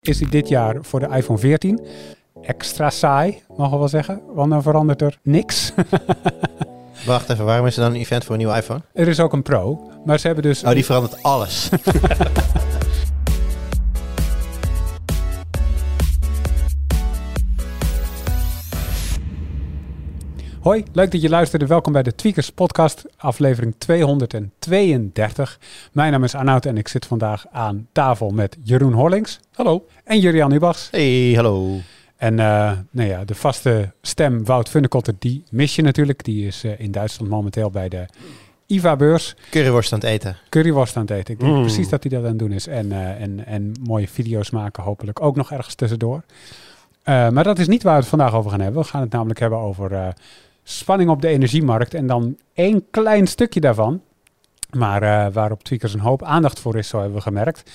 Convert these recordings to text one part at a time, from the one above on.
is hij dit jaar voor de iPhone 14 extra saai, mogen we wel zeggen. Want dan verandert er niks. Wacht even, waarom is er dan een event voor een nieuwe iPhone? er is ook een Pro, maar ze hebben dus... Oh, die verandert alles. Hoi, leuk dat je luisterde. Welkom bij de Tweakers podcast, aflevering 232. Mijn naam is Arnoud en ik zit vandaag aan tafel met Jeroen Horlings. Hallo. En Jurian Ubachs. hey, hallo. En eh, nou ja, de vaste stem Wout Funnekotter, die mis je natuurlijk. Die is eh, in Duitsland momenteel bij de IVA-beurs. Curryworst aan het eten. Curryworst aan het eten. Ik denk Mm. precies dat hij dat aan het doen is. En, eh, en, en mooie video's maken hopelijk ook nog ergens tussendoor. Maar dat is niet waar we het vandaag over gaan hebben. We gaan het namelijk hebben over spanning op de energiemarkt. En dan één klein stukje daarvan. Maar eh, waarop Tweakers een hoop aandacht voor is, zo hebben we gemerkt.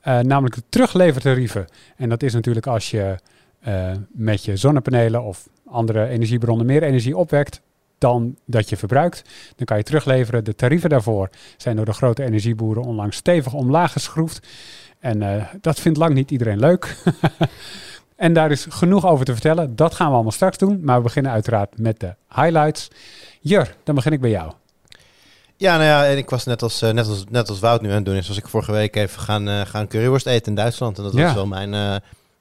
Eh, namelijk de teruglevertarieven. En dat is natuurlijk als je eh, met je zonnepanelen of andere energiebronnen meer energie opwekt dan dat je verbruikt. Dan kan je terugleveren. De tarieven daarvoor zijn door de grote energieboeren onlangs stevig omlaag geschroefd. En dat vindt lang niet iedereen leuk. en daar is genoeg over te vertellen. Dat gaan we allemaal straks doen. Maar we beginnen uiteraard met de highlights. Jur, dan begin ik bij jou. Ja, nou ja, en ik was net als, eh, net als, net als Wout nu aan het doen is, was ik vorige week even gaan, eh, gaan curryworst eten in Duitsland. En dat Ja. was wel mijn... eh,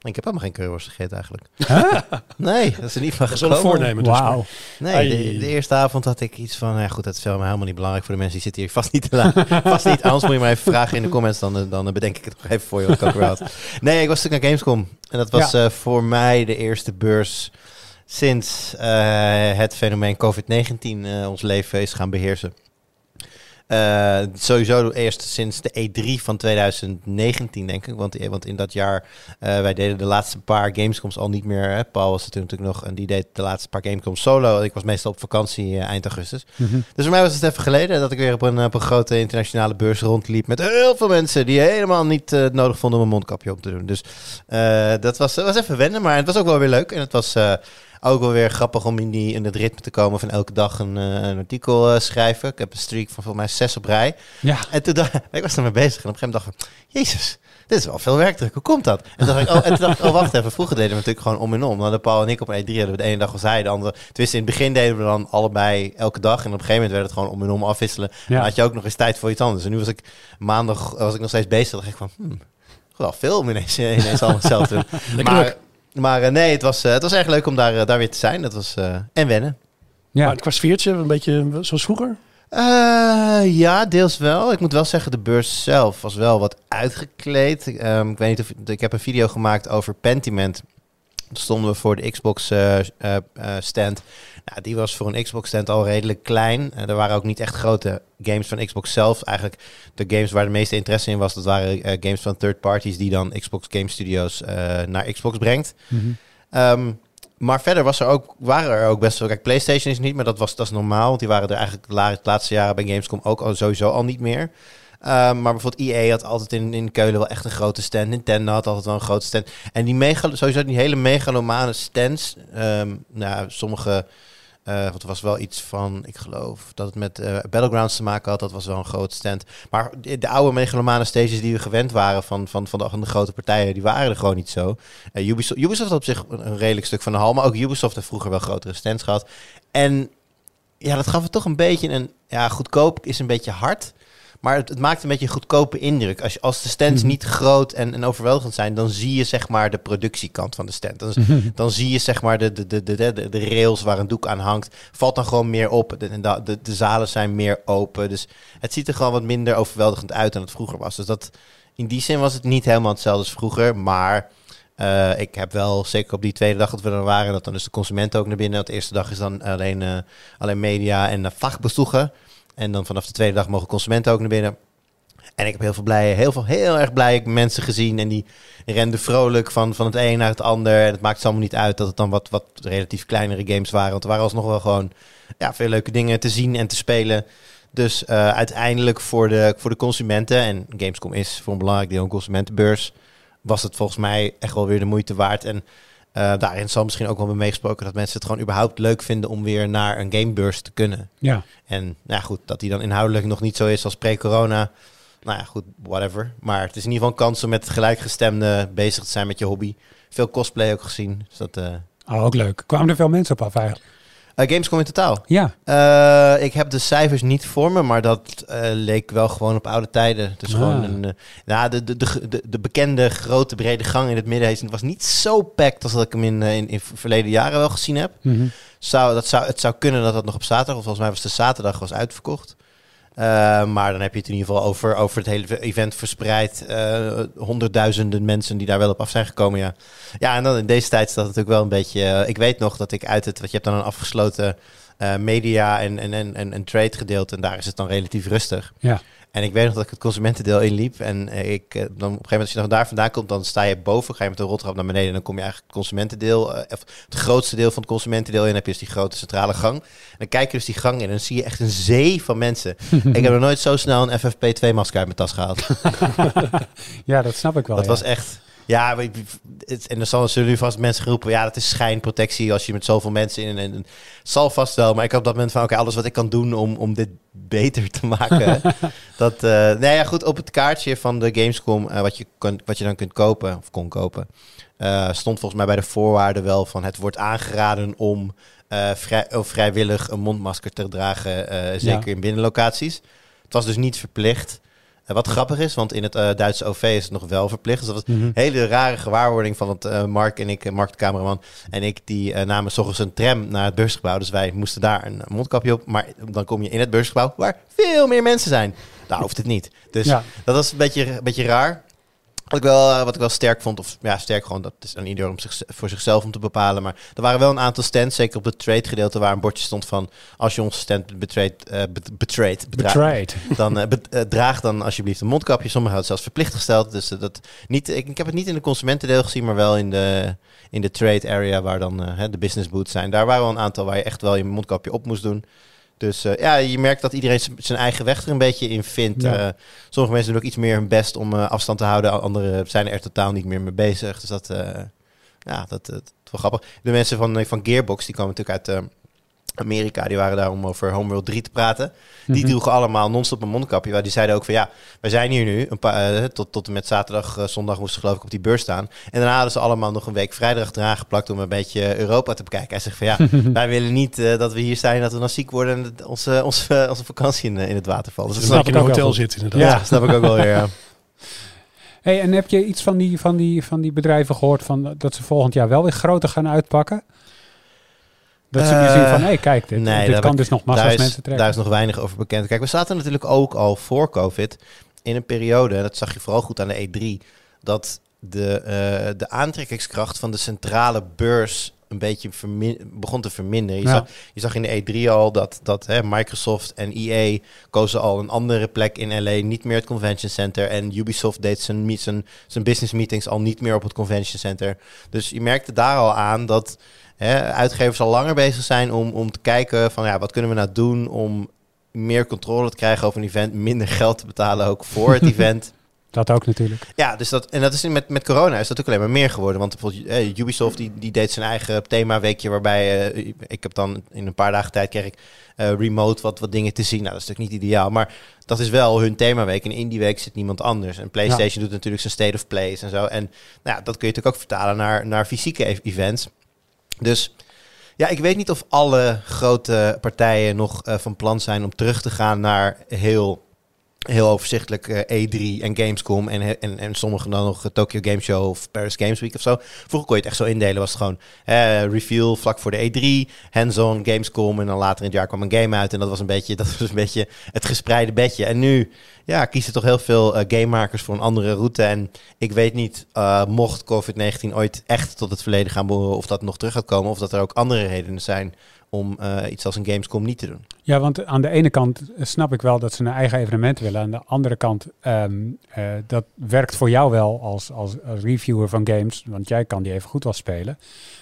ik heb helemaal geen curryworst gegeten eigenlijk. Huh? Nee, dat is er niet van Dat is gekomen. voornemen. Dus Wauw. Nee, de, de eerste avond had ik iets van, ja goed, dat is wel helemaal niet belangrijk voor de mensen die zitten hier vast niet te vast niet. Anders moet je maar even vragen in de comments, dan, dan bedenk ik het nog even voor je wat ik ook had. Nee, ik was natuurlijk naar Gamescom. En dat was eh, voor mij de eerste beurs sinds eh, het fenomeen COVID-19 eh, ons leven is gaan beheersen. Eh, sowieso eerst sinds de E3 van 2019, denk ik. Want, want in dat jaar, eh, wij deden de laatste paar Gamescoms al niet meer. Hè. Paul was er toen natuurlijk nog en die deed de laatste paar Gamescoms solo. Ik was meestal op vakantie eh, eind augustus. Mhm. Dus voor mij was het even geleden dat ik weer op een, op een grote internationale beurs rondliep. Met heel veel mensen die helemaal niet eh, nodig vonden om een mondkapje op te doen. Dus eh, dat was, was even wennen, maar het was ook wel weer leuk. En het was eh, ook wel weer grappig om in, die, in het ritme te komen van elke dag een, eh, een artikel eh, schrijven. Ik heb een streak van volgens mij zes op rij. Ja, En toen dacht ik was ermee bezig en op een gegeven moment dacht ik, jezus, dit is wel veel werkdruk. Hoe komt dat? En toen dacht ik, oh, en toen dacht ik, oh wacht even. Vroeger deden we natuurlijk gewoon om en om. Dan hadden Paul en ik op een E3 hadden we de ene dag was hij, de andere. Tenminste, in het begin deden we dan allebei elke dag. En op een gegeven moment werd het gewoon om en om afwisselen. Ja. Dan had je ook nog eens tijd voor iets anders. En nu was ik maandag was ik nog steeds bezig. dacht ik van, hmm, wel veel om ineens, ineens allemaal zelf te doen. Maar. Maar eh, nee, het was, eh, het was erg leuk om daar, eh, daar weer te zijn. Dat was, eh, en wennen. ja. Maar qua sfeertje, een beetje zoals vroeger. Eh, ja, deels wel. Ik moet wel zeggen, de beurs zelf was wel wat uitgekleed. Ehm, ik weet niet of ik heb een video gemaakt over Pentiment. Toen stonden we voor de Xbox eh, eh, eh, stand. Nou, die was voor een Xbox stand al redelijk klein. Eh, er waren ook niet echt grote games van Xbox zelf. Eigenlijk de games waar de meeste interesse in was, dat waren eh, games van third parties die dan Xbox Game Studios eh, naar Xbox brengt. Mhm. Ehm, maar verder was er ook, waren er ook best wel... Kijk, PlayStation is niet, maar dat was dat is normaal. Want die waren er eigenlijk de laatste jaren bij Gamescom ook al sowieso al niet meer. Ehm, maar bijvoorbeeld EA had altijd in, in Keulen wel echt een grote stand. Nintendo had altijd wel een grote stand. En die mega, sowieso die hele megalomane stands. ehm nou, sommige... eh want er was wel iets van, ik geloof dat het met eh, Battlegrounds te maken had. Dat was wel een grote stand. Maar de, de oude megalomane stages die we gewend waren van, van, van, de, van de grote partijen, die waren er gewoon niet zo. Eh, Ubisoft, Ubisoft had op zich een, een redelijk stuk van de hal, maar ook Ubisoft heeft vroeger wel grotere stands gehad. En ja, dat gaf het toch een beetje een, ja, goedkoop is een beetje hard. Maar het, het maakt een beetje een goedkope indruk. Als, als de stands Mhm. niet groot en, en overweldigend zijn, dan zie je zeg maar de productiekant van de stand. Dan, Mhm. dan zie je zeg maar de, de, de, de, de, de rails waar een doek aan hangt. Valt dan gewoon meer op. De, de, de, de zalen zijn meer open. Dus het ziet er gewoon wat minder overweldigend uit dan het vroeger was. Dus dat, in die zin was het niet helemaal hetzelfde als vroeger. Maar eh, ik heb wel, zeker op die tweede dag dat we er waren, dat dan dus de consument ook naar binnen. De eerste dag is dan alleen, eh, alleen media en uh. En dan vanaf de tweede dag mogen consumenten ook naar binnen. En ik heb heel veel blij, heel veel, heel erg blij mensen gezien. En die renden vrolijk van, van het een naar het ander. En het maakt allemaal niet uit dat het dan wat, wat relatief kleinere games waren. Want er waren alsnog wel gewoon ja, veel leuke dingen te zien en te spelen. Dus uh, uiteindelijk voor de, voor de consumenten, en Gamescom is voor een belangrijk deel een consumentenbeurs, was het volgens mij echt wel weer de moeite waard. En daarin zal misschien ook wel mee meegesproken dat mensen het gewoon überhaupt leuk vinden om weer naar een gamebeurs te kunnen. Ja. En nou goed, dat die dan inhoudelijk nog niet zo is als pre-corona. nou ja, goed, whatever. Maar het is in ieder geval een kans om met gelijkgestemden bezig te zijn met je hobby. Veel cosplay ook gezien. Dus dat, eh Oh, ook leuk. Kwamen er veel mensen op af eigenlijk? Eh, Gamescom in totaal. Ja. Eh, ik heb de cijfers niet voor me, maar dat eh, leek wel gewoon op oude tijden. Dus Ah. gewoon een, eh, nou, de, de, de, de, de bekende grote brede gang in het midden was niet zo packed als dat ik hem in, in, in verleden jaren wel gezien heb. Mhm. Zou, dat zou, het zou kunnen dat dat nog op zaterdag, of volgens mij was de zaterdag, was uitverkocht. Eh, maar dan heb je het in ieder geval over, over het hele event verspreid. eh, honderdduizenden mensen die daar wel op af zijn gekomen. Ja, ja en dan in deze tijd is dat natuurlijk wel een beetje. eh, ik weet nog dat ik uit het. Want je hebt dan een afgesloten media en, en, en, en, en trade gedeelte. En daar is het dan relatief rustig. Ja. En ik weet nog dat ik het consumentendeel inliep. En eh, ik, eh, dan op een gegeven moment, als je dan daar vandaan komt, dan sta je boven. Ga je met de roltrap naar beneden. En dan kom je eigenlijk het consumentendeel. eh, of het grootste deel van het consumentendeel in. Dan heb je dus die grote centrale gang. En dan kijk je dus die gang in. En dan zie je echt een zee van mensen. ik heb nog nooit zo snel een FFP2-masker uit mijn tas gehaald. ja, dat snap ik wel. dat ja. was echt. Ja, het, en dan zullen nu vast mensen geroepen. Ja, dat is schijnprotectie als je met zoveel mensen in. En, zal vast wel. Maar ik had op dat moment van: oké, alles wat ik kan doen om, om dit beter te maken. dat, eh nou ja, goed. Op het kaartje van de Gamescom, eh, wat, je kon, wat je dan kunt kopen, of kon kopen, eh, stond volgens mij bij de voorwaarden wel van: het wordt aangeraden om vrij, of vrijwillig een mondmasker te dragen. zeker Ja. in binnenlocaties. Het was dus niet verplicht. Wat grappig is, want in het eh, Duitse OV is het nog wel verplicht. Dus dat was Mhm. een hele rare gewaarwording van het eh, Mark en ik, eh, Mark de cameraman en ik, die namen s ochtends een tram naar het beursgebouw. Dus wij moesten daar een mondkapje op. Maar dan kom je in het beursgebouw waar veel meer mensen zijn. Daar hoeft het niet. Dus Ja. dat was een beetje, een beetje raar. Wat ik, wel, eh, wat ik wel sterk vond, of ja, sterk gewoon, dat is aan ieder om zich, voor zichzelf om te bepalen. Maar er waren wel een aantal stands, zeker op het trade gedeelte, waar een bordje stond van als je onze stand betrayed, bet- betrayed, bedra- Betrayed. dan eh, eh, draag dan alsjeblieft een mondkapje. Sommigen hadden het zelfs verplicht gesteld. Dus dat niet, ik, ik heb het niet in de consumentendeel gezien, maar wel in de, in de trade area waar dan de business booths zijn. Daar waren wel een aantal waar je echt wel je mondkapje op moest doen. Dus eh, ja, je merkt dat iedereen zijn eigen weg er een beetje in vindt. Ja. Eh, sommige mensen doen ook iets meer hun best om eh, afstand te houden. Anderen zijn er totaal niet meer mee bezig. Dus dat, ja, dat, dat is wel grappig. De mensen van, van Gearbox, die komen natuurlijk uit... Amerika, die waren daar om over Homeworld 3 te praten. Die Mhm. droegen allemaal non-stop een mondkapje. Maar die zeiden ook van ja, wij zijn hier nu. Een paar, eh, tot, tot en met zaterdag, eh, zondag moesten ze geloof ik op die beurs staan. En daarna hadden ze allemaal nog een week vrijdag eraan geplakt om een beetje Europa te bekijken. Hij zegt van ja, wij willen niet eh, dat we hier zijn, dat we dan ziek worden en dat onze, onze, onze vakantie in, in het water valt. Dus dat snap ik in een hotel zit inderdaad. Ja, snap ik ook wel weer. Ja. Hey, en heb je iets van die, van, die, van die bedrijven gehoord van, dat ze volgend jaar wel weer groter gaan uitpakken? Dat ze Eh, zien van, hé, kijk, dit, nee, dit daar kan dus nog massa's is, mensen trekken. daar is nog weinig over bekend. Kijk, we zaten natuurlijk ook al voor COVID in een periode, en dat zag je vooral goed aan de E3, dat de, eh, de aantrekkingskracht van de centrale beurs een beetje begon te verminderen. Je, Ja. zag, je zag in de E3 al dat, dat hè, Microsoft en EA kozen al een andere plek in LA, niet meer het convention center. En Ubisoft deed zijn, zijn, zijn business meetings al niet meer op het convention center. Dus je merkte daar al aan dat hè, uitgevers al langer bezig zijn om, om te kijken van ja, wat kunnen we nou doen om meer controle te krijgen over een event, minder geld te betalen ook voor het event. Dat ook natuurlijk. Ja, dus dat, en dat is met, met corona is dat ook alleen maar meer geworden. Want bijvoorbeeld eh, Ubisoft die, die deed zijn eigen themaweekje waarbij eh, ik heb dan in een paar dagen tijd kreeg ik eh, remote wat, wat dingen te zien. Nou, dat is natuurlijk niet ideaal, maar dat is wel hun themaweek. En in die week zit niemand anders. En PlayStation doet natuurlijk zijn state of plays en zo. En nou, ja, dat kun je natuurlijk ook vertalen naar, naar fysieke e- events. Dus ja, ik weet niet of alle grote partijen nog eh, van plan zijn om terug te gaan naar heel heel overzichtelijk eh, E3 en Gamescom en, en, en sommigen dan nog eh, Tokyo Game Show of Paris Games Week of zo. Vroeger kon je het echt zo indelen, was gewoon eh, reveal vlak voor de E3, hands-on Gamescom en dan later in het jaar kwam een game uit en dat was een beetje, dat was een beetje het gespreide bedje. En nu ja, kiezen toch heel veel eh, gamemakers voor een andere route en ik weet niet, mocht COVID-19 ooit echt tot het verleden gaan behoren of dat nog terug gaat komen of dat er ook andere redenen zijn om iets als een Gamescom niet te doen. Ja, want aan de ene kant snap ik wel dat ze een eigen evenement willen. Aan de andere kant, ehm, eh, dat werkt voor jou wel als, als, als reviewer van games. Want jij kan die even goed wel spelen.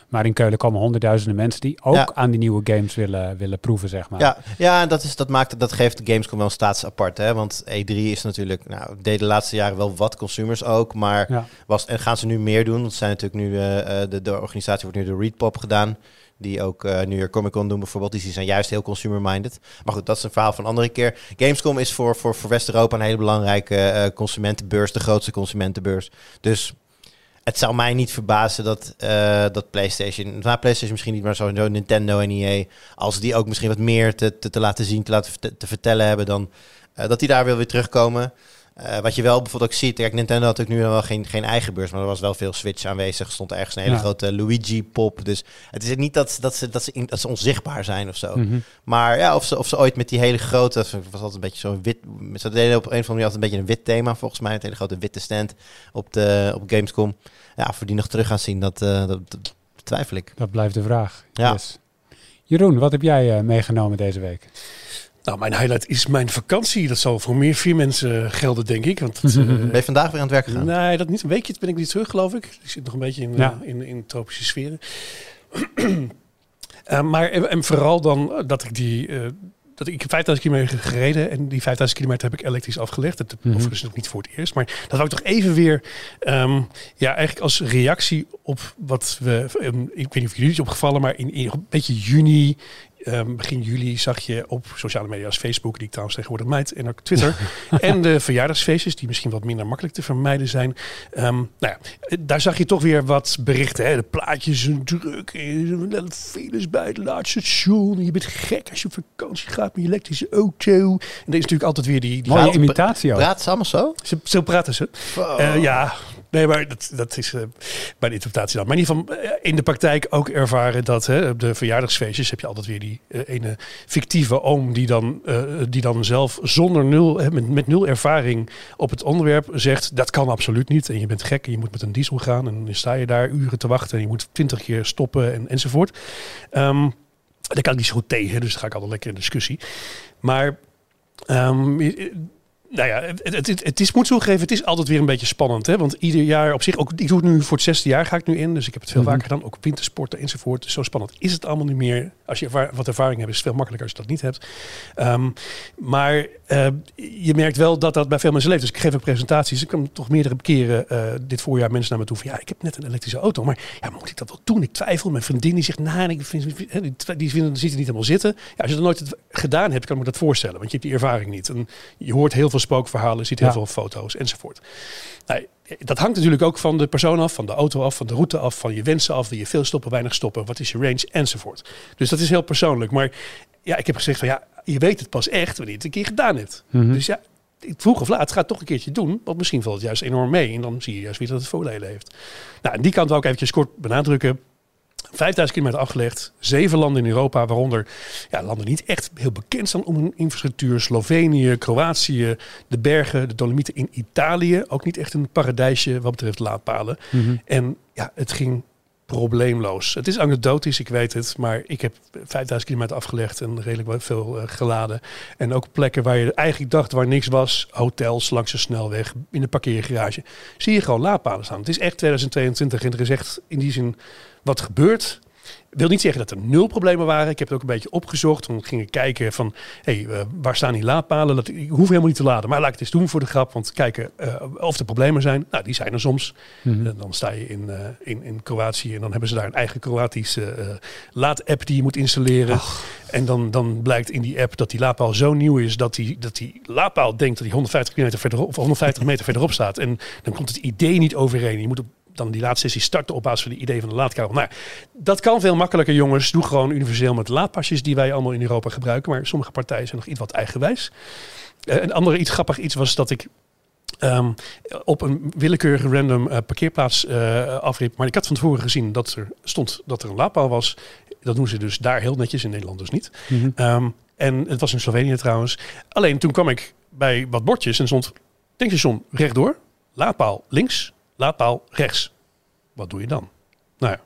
Maar in Keulen komen honderdduizenden mensen die ook Ja. aan die nieuwe games willen, willen proeven, zeg maar. Ja, ja en dat, is, dat, maakt, dat geeft de Gamescom wel een staats apart. Hè? Want E3 is natuurlijk, nou, deed de laatste jaren wel wat consumers ook. Maar Ja. was, en gaan ze nu meer doen? Want zijn natuurlijk nu, eh, eh, de, de organisatie wordt nu de Readpop gedaan. Die ook uh, New York Comic Con doen bijvoorbeeld. Die zijn juist heel consumer-minded. Maar goed, dat is een verhaal van een andere keer. Gamescom is voor, voor, voor West-Europa een hele belangrijke uh, consumentenbeurs. De grootste consumentenbeurs. Dus het zou mij niet verbazen dat, uh, dat PlayStation, nou PlayStation misschien niet, maar sowieso Nintendo en EA, als die ook misschien wat meer te, te, te laten zien, te laten te, te vertellen hebben, dan dat die daar wil weer terugkomen. Uh, wat je wel bijvoorbeeld ook ziet, kijk, Nintendo had ook nu wel geen, geen eigen beurs, maar er was wel veel Switch aanwezig. Stond ergens een hele ja. grote Luigi-pop. Dus het is niet dat, dat, ze, dat, ze, in, dat ze onzichtbaar zijn of zo. Mhm. Mm -hmm. Maar ja, of ze, of ze ooit met die hele grote, was altijd een beetje zo'n wit, ze deden op een of andere manier altijd een beetje een wit thema volgens mij. Het hele grote witte stand op, de, op Gamescom. Ja, voor die nog terug gaan zien, dat, uh, dat, dat twijfel ik. Dat blijft de vraag. Ja. Yes. Jeroen, wat heb jij uh, meegenomen deze week? Nou, mijn highlight is mijn vakantie. Dat zal voor meer vier mensen gelden, denk ik. Want uh, ben je vandaag weer aan het werk gegaan? Nee, dat niet. Een weekje ben ik niet terug, geloof ik. Ik zit nog een beetje in, Ja. uh, in, in tropische sferen. Uh, maar en, en, vooral dan dat ik die... dat ik heb 5000 kilometer gereden en die 5000 kilometer heb ik elektrisch afgelegd. Dat Mhm. overigens nog niet voor het eerst. Maar dat wou ik toch even weer, um, ja, eigenlijk als reactie op wat we, um, ik weet niet of jullie het opgevallen, maar in, in een beetje juni, um, begin juli zag je op sociale media als Facebook, die ik trouwens tegenwoordig mijd, en ook Twitter, en de verjaardagsfeestjes, die misschien wat minder makkelijk te vermijden zijn. Um, nou ja, daar zag je toch weer wat berichten. Hè? De plaatjes zijn druk, files bij het laatste station. Je bent gek als je op vakantie gaat met je elektrische auto. En er is natuurlijk altijd weer die... die Mooie imitatie ook. Praat ze allemaal zo? Zo, zo praten ze. Wow. Uh, ja, Nee, maar dat, dat is uh, bij de interpretatie dan. Maar in ieder geval uh, in de praktijk ook ervaren dat hè, op de verjaardagsfeestjes heb je altijd weer die uh, ene fictieve oom die dan, die dan zelf zonder nul, met, met nul ervaring op het onderwerp zegt dat kan absoluut niet. En je bent gek en je moet met een diesel gaan en dan sta je daar uren te wachten en je moet twintig keer stoppen en, enzovoort. Um, daar kan ik niet zo goed tegen, dus daar ga ik altijd lekker in discussie. Maar um, nou ja, het, het, het, het is, moet toegeven, het is altijd weer een beetje spannend. Hè? Want ieder jaar op zich, ook, ik doe het nu voor het zesde jaar ga ik nu in. Dus ik heb het veel mm -hmm. vaker gedaan, ook wintersporten enzovoort. Dus zo spannend is het allemaal niet meer. Als je ervaar, wat ervaring hebt, is het veel makkelijker als je dat niet hebt. Um, maar uh, je merkt wel dat dat bij veel mensen leeft. Dus ik geef ook presentaties. Ik kwam toch meerdere keren uh, dit voorjaar mensen naar me toe van... ja, ik heb net een elektrische auto, maar ja, moet ik dat wel doen? Ik twijfel. Mijn vriendin die zegt, nou, ik vind, die vinden, ziet er niet helemaal zitten. Ja, als je dat nooit gedaan hebt, kan ik me dat voorstellen. Want je hebt die ervaring niet. En je hoort heel veel spookverhalen, ziet heel ja. veel foto's enzovoort. Nou, dat hangt natuurlijk ook van de persoon af, van de auto af, van de route af, van je wensen af. Wil je veel stoppen, weinig stoppen, wat is je range enzovoort. Dus dat is heel persoonlijk. Maar ja, ik heb gezegd van ja, je weet het pas echt wanneer je het een keer gedaan hebt. Mhm. Mm -hmm. Dus ja, vroeg of laat, ga het toch een keertje doen. Want misschien valt het juist enorm mee. En dan zie je juist weer dat het voordelen heeft. Nou, en die kant wil ik eventjes kort benadrukken. 5000 kilometer afgelegd, zeven landen in Europa, waaronder ja, landen niet echt heel bekend staan om hun infrastructuur. Slovenië, Kroatië, de bergen, de Dolomieten in Italië. Ook niet echt een paradijsje wat betreft laadpalen. Mhm. Mm -hmm. En ja, het ging probleemloos. Het is anekdotisch, ik weet het, maar ik heb 5000 kilometer afgelegd en redelijk veel uh, geladen. En ook plekken waar je eigenlijk dacht waar niks was, hotels langs de snelweg, in de parkeergarage, zie je gewoon laadpalen staan. Het is echt 2022 en er is echt in die zin wat gebeurt. Ik wil niet zeggen dat er nul problemen waren. Ik heb het ook een beetje opgezocht. Toen ging ik kijken van, hé, hey, uh, waar staan die laadpalen? Dat, ik hoef helemaal niet te laden, maar laat ik het eens doen voor de grap. Want kijken uh, of er problemen zijn. Nou, die zijn er soms. Mm -hmm. uh, dan sta je in, in, in Kroatië en dan hebben ze daar een eigen Kroatische laadapp die je moet installeren. Ach. En dan, dan blijkt in die app dat die laadpaal zo nieuw is dat die, dat die laadpaal denkt dat die 150 kilometer verderop of 150 meter verderop staat. En dan komt het idee niet overeen. Je moet op dan die laadsessie starten op basis van de idee van de laadkabel. Nou, dat kan veel makkelijker, jongens. Doe gewoon universeel met laadpasjes die wij allemaal in Europa gebruiken. Maar sommige partijen zijn nog iets wat eigenwijs. Uh, een andere iets grappig iets was dat ik um, op een willekeurige random uh, parkeerplaats uh, afriep. Maar ik had van tevoren gezien dat er stond dat er een laadpaal was. Dat doen ze dus daar heel netjes, in Nederland dus niet. Mm -hmm. um, en het was in Slovenië trouwens. Alleen toen kwam ik bij wat bordjes en stond tankstation rechtdoor, laadpaal links, laadpaal rechts. Wat doe je dan? Nou ja,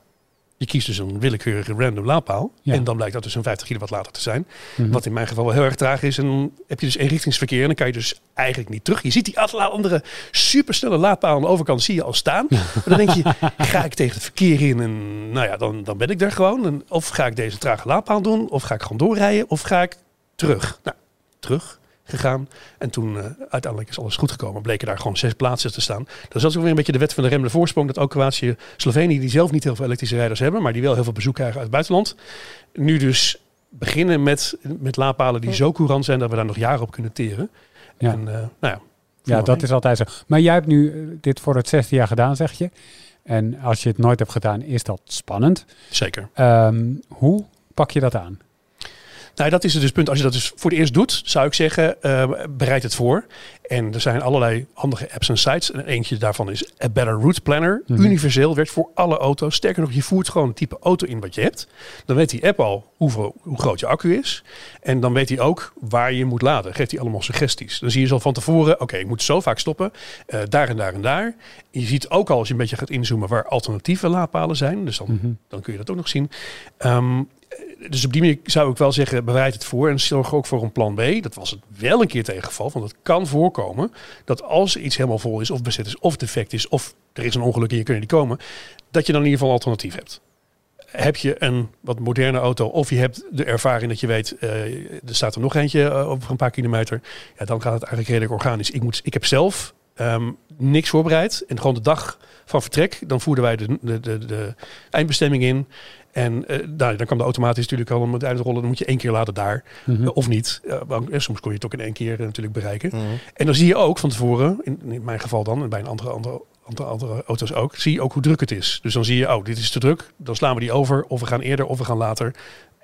je kiest dus een willekeurige random laadpaal. Ja. En dan blijkt dat dus een 50 kilowatt later te zijn. Mhm. Wat in mijn geval wel heel erg traag is. En dan heb je dus eenrichtingsverkeer. En dan kan je dus eigenlijk niet terug. Je ziet die andere supersnelle laadpaal aan de overkant zie je al staan. maar dan denk je, ga ik tegen het verkeer in? En nou ja, dan, dan ben ik er gewoon. En of ga ik deze trage laadpaal doen? Of ga ik gewoon doorrijden? Of ga ik terug? Nou, terug gegaan. En toen uh, uiteindelijk is alles goed gekomen. Bleken daar gewoon zes plaatsen te staan. Dat is ook weer een beetje de wet van de remmende voorsprong. Dat ook Kroatië, Slovenië, die zelf niet heel veel elektrische rijders hebben, maar die wel heel veel bezoek krijgen uit het buitenland. Nu dus beginnen met, met laadpalen die zo courant zijn dat we daar nog jaren op kunnen teren. Ja. En, uh, nou ja, ja, dat is altijd zo. Maar jij hebt nu dit voor het zesde jaar gedaan, zeg je. En als je het nooit hebt gedaan, is dat spannend. Zeker. Um, hoe pak je dat aan? Nou, dat is het dus punt. Als je dat dus voor het eerst doet, zou ik zeggen, uh, bereid het voor. En er zijn allerlei handige apps en sites. En eentje daarvan is A Better Route Planner. Mhm. Universeel, werkt voor alle auto's. Sterker nog, je voert gewoon het type auto in wat je hebt. Dan weet die app al hoeveel, hoe groot je accu is. En dan weet hij ook waar je moet laden. Geeft hij allemaal suggesties. Dan zie je zo van tevoren, oké, ik moet zo vaak stoppen. Uh, daar en daar en daar. je ziet ook al, als je een beetje gaat inzoomen, waar alternatieve laadpalen zijn. Dus dan, Mhm. dan kun je dat ook nog zien. Um, dus op die manier zou ik wel zeggen, bereid het voor en zorg ook voor een plan B. Dat was het wel een keer tegengeval, want het kan voorkomen dat als iets helemaal vol is, of bezet is, of defect is, of er is een ongeluk en je kunt niet komen, dat je dan in ieder geval een alternatief hebt. Heb je een wat moderne auto, of je hebt de ervaring dat je weet, uh, er staat er nog eentje uh, over een paar kilometer, ja, dan gaat het eigenlijk redelijk organisch. Ik, moet, ik heb zelf um, niks voorbereid en gewoon de dag van vertrek, dan voerden wij de, de, de eindbestemming in. En uh, nou, dan kwam de automatisch natuurlijk al om het uitrollen. Dan moet je één keer laden daar. Mhm. Uh, of niet. Uh, soms kon je het ook in één keer natuurlijk bereiken. Mhm. En dan zie je ook van tevoren, in, in mijn geval dan, en bij een andere, andere, andere, andere auto's ook, zie je ook hoe druk het is. Dus dan zie je, oh, dit is te druk. Dan slaan we die over. Of we gaan eerder, of we gaan later.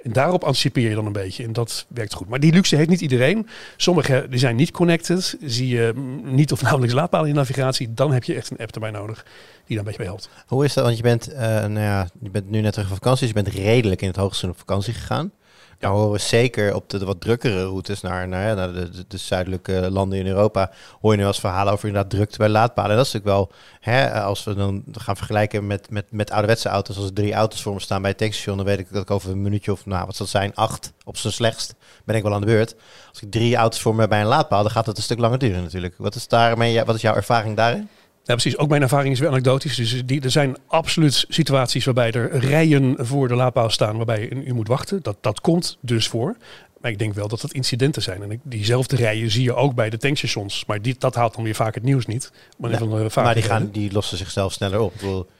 En daarop anticipeer je dan een beetje. En dat werkt goed. Maar die luxe heeft niet iedereen. Sommigen zijn niet connected. Zie je niet of nauwelijks laadpalen in navigatie. Dan heb je echt een app erbij nodig die dan een beetje bij helpt. Hoe is dat? Want je bent, uh, nou ja, je bent nu net terug van vakantie. Dus je bent redelijk in het hoogseizoen op vakantie gegaan. Nou horen we zeker op de, wat drukkere routes naar, naar, naar de, de, de, zuidelijke landen in Europa... hoor je nu als verhalen over inderdaad drukte bij laadpalen. En dat is natuurlijk wel, hè, als we dan gaan vergelijken met, met, met ouderwetse auto's... als er drie auto's voor me staan bij het tankstation... dan weet ik dat ik over een minuutje of, nou wat zal zijn, acht op zijn slechtst... ben ik wel aan de beurt. Als ik drie auto's voor me bij een laadpaal, dan gaat het een stuk langer duren natuurlijk. Wat is, daarmee, wat is jouw ervaring daarin? Ja, precies. Ook mijn ervaring is weer anekdotisch. Dus die, er zijn absoluut situaties waarbij er rijen voor de laadpaal staan waarbij je een uur moet wachten. Dat, dat komt dus voor. Maar ik denk wel dat dat incidenten zijn. En diezelfde rijen zie je ook bij de tankstations. Maar die, dat haalt dan weer vaak het nieuws niet. Maar die, gaan, die lossen zichzelf sneller op.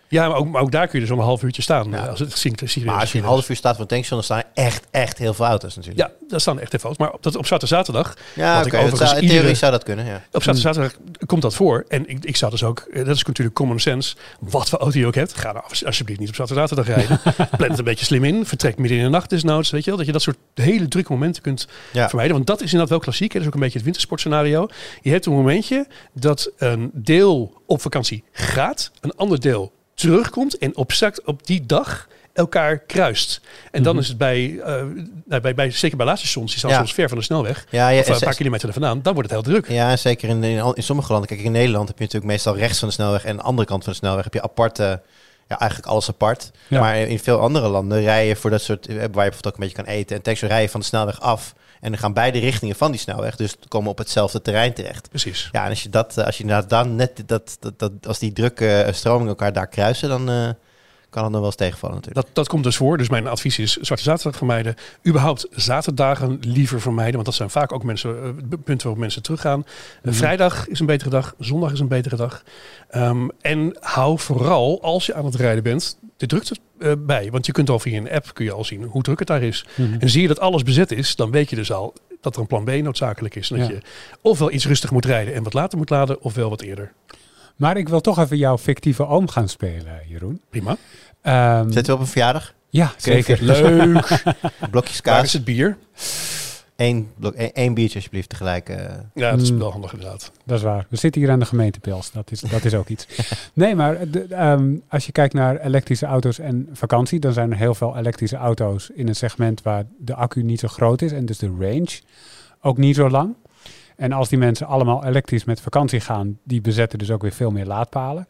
Ja, maar ook, maar ook, daar kun je dus om een half uurtje staan. Ja. Als het serieus maar als je een half uur staat voor tankstation, dan staan echt, echt heel veel auto's natuurlijk. Ja, daar staan echt heel veel auto's. Maar op, dat, op Zwarte Zaterdag... Ja, oké. Okay. In theorie iedere, zou dat kunnen, ja. Op Zwarte Zaterdag komt dat voor. En ik, ik zou dus ook... Dat is natuurlijk common sense. Wat voor auto je ook hebt. Ga nou alsjeblieft niet op Zwarte Zaterdag rijden. Plan het een beetje slim in. Vertrek midden in de nacht desnoods. Weet je wel? Dat je dat soort hele drukke momenten kunt ja. vermijden. Want dat is inderdaad wel klassiek. Hè? Dat is ook een beetje het wintersportscenario. Je hebt een momentje dat een deel op vakantie gaat. Een ander deel terugkomt en op, op die dag elkaar kruist. En dan Mhm. is het bij, uh, nou, bij, bij, zeker bij laadstations, die staan Ja. soms ver van de snelweg, Ja, ja, of een paar kilometer er vandaan, dan wordt het heel druk. Ja, zeker in, in, in sommige landen. Kijk, in Nederland heb je natuurlijk meestal rechts van de snelweg en de andere kant van de snelweg heb je aparte, ja, eigenlijk alles apart. Maar in veel andere landen rij je voor dat soort, eh, waar je bijvoorbeeld ook een beetje kan eten en tekst rij je van de snelweg af en dan gaan beide richtingen van die snelweg, dus komen op hetzelfde terrein terecht. Precies. Ja, en als je dat, eh, als je inderdaad dan net dat, dat, dat als die drukke eh, stromingen elkaar daar kruisen, dan eh, kan het nog wel eens tegenvallen natuurlijk. Dat, dat komt dus voor. Dus mijn advies is Zwarte Zaterdag vermijden. Überhaupt zaterdagen liever vermijden. Want dat zijn vaak ook mensen, punten waarop mensen teruggaan. Mhm. Vrijdag is een betere dag. Zondag is een betere dag. Ehm, en hou vooral, als je aan het rijden bent, de drukte eh, bij. Want je kunt al via een app kun je al zien hoe druk het daar is. Mhm. En zie je dat alles bezet is, dan weet je dus al dat er een plan B noodzakelijk is. En dat Ja. je ofwel iets rustig moet rijden en wat later moet laden, ofwel wat eerder. Maar ik wil toch even jouw fictieve oom gaan spelen, Jeroen. Prima. Ehm, Zitten we op een verjaardag? ja, zeker. Leuk. Blokjes Waar kaas. is het bier? Eén, blok, één, één biertje alsjeblieft tegelijk. eh. Ja, dat is Mm. wel handig inderdaad. Dat is waar. We zitten hier aan de gemeentepils. Dat is, dat is ook iets. Nee, maar de, ehm, als je kijkt naar elektrische auto's en vakantie, dan zijn er heel veel elektrische auto's in een segment waar de accu niet zo groot is en dus de range ook niet zo lang. En als die mensen allemaal elektrisch met vakantie gaan, die bezetten dus ook weer veel meer laadpalen.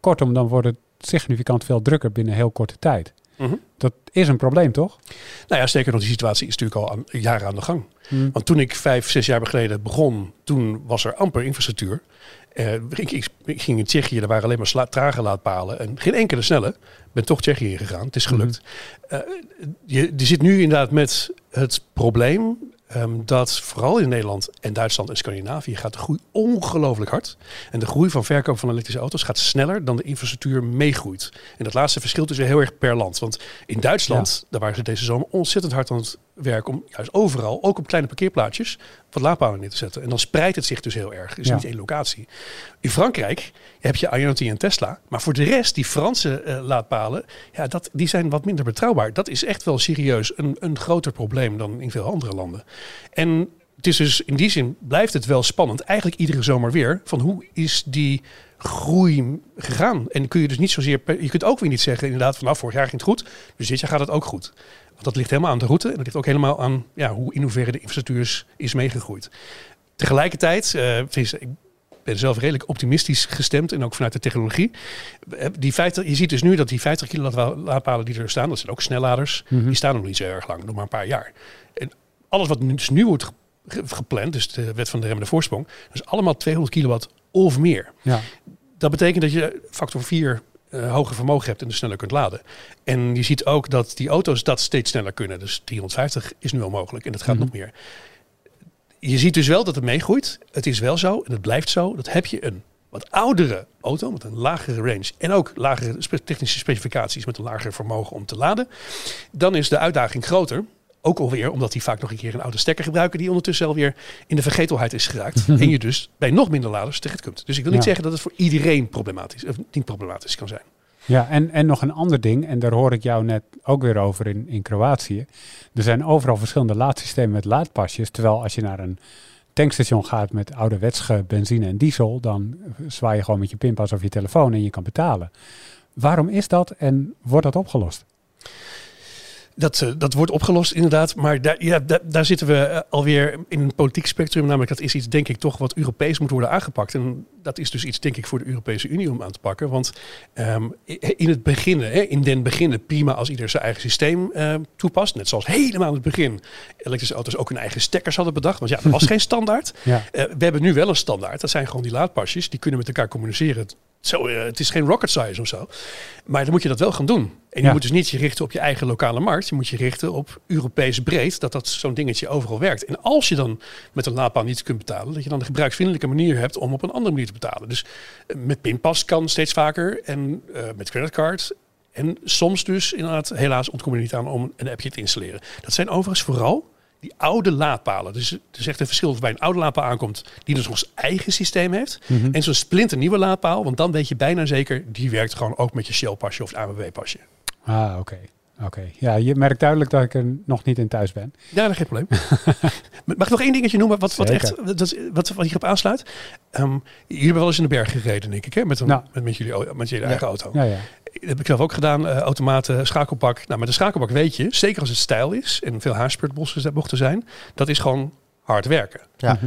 Kortom, dan wordt het significant veel drukker binnen heel korte tijd. Dat is een probleem, toch? Nou ja, sterker nog, die situatie is natuurlijk al aan, jaren aan de gang. Hm. Want toen ik vijf, zes jaar geleden begon, toen was er amper infrastructuur. Eh, ik, ging in Tsjechië, er waren alleen maar sla, trage laadpalen en geen enkele snelle. Ik ben toch Tsjechië gegaan, het is gelukt. Eh, je, je zit nu inderdaad met het probleem ehm, dat vooral in Nederland en Duitsland en Scandinavië gaat de groei ongelooflijk hard. En de groei van verkoop van elektrische auto's gaat sneller dan de infrastructuur meegroeit. En dat laatste verschilt dus heel erg per land. Want in Duitsland, daar waren ze deze zomer ontzettend hard aan het werk om juist overal, ook op kleine parkeerplaatsjes, wat laadpalen neer te zetten. En dan spreidt het zich dus heel erg. Het is Ja. niet één locatie. In Frankrijk heb je IoT en Tesla. Maar voor de rest, die Franse eh, laadpalen, ja, dat, die zijn wat minder betrouwbaar. Dat is echt wel serieus een, een groter probleem dan in veel andere landen. En het is dus in die zin blijft het wel spannend. Eigenlijk iedere zomer weer. Van hoe is die groei gegaan? En kun je dus niet zozeer. Je kunt ook weer niet zeggen, inderdaad, van nou, vorig jaar ging het goed. Dus dit jaar gaat het ook goed. Want dat ligt helemaal aan de route. En dat ligt ook helemaal aan ja, hoe in hoeverre de infrastructuur is, meegegroeid. Tegelijkertijd, vind ik ben zelf redelijk optimistisch gestemd. En ook vanuit de technologie. Eh, Die 50, je ziet dus nu dat die 50 kilowatt laadpalen die er staan, dat zijn ook snelladers. Mhm. Die staan nog niet zo erg lang, nog maar een paar jaar. En alles wat nu, dus nu wordt ge- ge- gepland, dus de wet van de remmende voorsprong, dat is allemaal 200 kilowatt of meer. Ja. Dat betekent dat je factor 4 eh, hoger vermogen hebt en dus sneller kunt laden. En je ziet ook dat die auto's dat steeds sneller kunnen. Dus 350 is nu al mogelijk en dat gaat Mhm. nog meer. Je ziet dus wel dat het meegroeit. Het is wel zo en het blijft zo. Dat heb je een wat oudere auto met een lagere range en ook lagere technische specificaties met een lager vermogen om te laden. Dan is de uitdaging groter. Ook alweer omdat die vaak nog een keer een oude stekker gebruiken die ondertussen alweer in de vergetelheid is geraakt. en je dus bij nog minder laders terecht kunt. Dus ik wil niet Ja. zeggen dat het voor iedereen problematisch of niet problematisch kan zijn. Ja, en, en nog een ander ding, en daar hoor ik jou net ook weer over in, in Kroatië. Er zijn overal verschillende laadsystemen met laadpasjes. Terwijl als je naar een tankstation gaat met ouderwetse benzine en diesel, dan zwaai je gewoon met je pinpas of je telefoon en je kan betalen. Waarom is dat en wordt dat opgelost? Dat, eh, dat wordt opgelost inderdaad, maar daar, ja, daar, daar zitten we eh, alweer in een politiek spectrum. Namelijk dat is iets denk ik toch wat Europees moet worden aangepakt. En dat is dus iets denk ik voor de Europese Unie om aan te pakken. Want ehm, in het begin, hè, in den beginnen prima als ieder zijn eigen systeem eh, toepast. Net zoals helemaal in het begin elektrische auto's ook hun eigen stekkers hadden bedacht. Want ja, er was geen standaard. Ja, Eh, we hebben nu wel een standaard. Dat zijn gewoon die laadpasjes. Die kunnen met elkaar communiceren. Zo, eh, het is geen rocket science of zo. Maar dan moet je dat wel gaan doen. En je Ja. moet dus niet je richten op je eigen lokale markt. Je moet je richten op Europees breed. Dat dat zo'n dingetje overal werkt. En als je dan met een laadpaal niet kunt betalen. Dat je dan een gebruiksvriendelijke manier hebt om op een andere manier te betalen. Dus eh, met pinpas kan steeds vaker. En eh, met creditcard. En soms dus inderdaad, helaas ontkom je niet aan om een appje te installeren. Dat zijn overigens vooral die oude laadpalen. Dus er is echt een verschil of bij een oude laadpaal aankomt die dus zijn eigen systeem heeft. Mhm. En zo'n splinternieuwe laadpaal, want dan weet je bijna zeker, die werkt gewoon ook met je Shell-pasje of het ANWB-pasje. Ah, oké. Oké. Ja, je merkt duidelijk dat ik er nog niet in thuis ben. Ja, dat geen probleem. Mag ik nog één dingetje noemen wat, echt dat, wat, wat hierop aansluit? Ehm, jullie hebben wel eens in de berg gereden, denk ik, hè? Met, een, Nou. met, met jullie, au- met jullie Ja. eigen auto. Ja, ja. Dat heb ik zelf ook gedaan, eh, automaten, schakelbak. Nou, met de schakelbak weet je, zeker als het stijl is en veel haarspurtbossen mochten zijn, dat is gewoon hard werken. Ja. Mhm.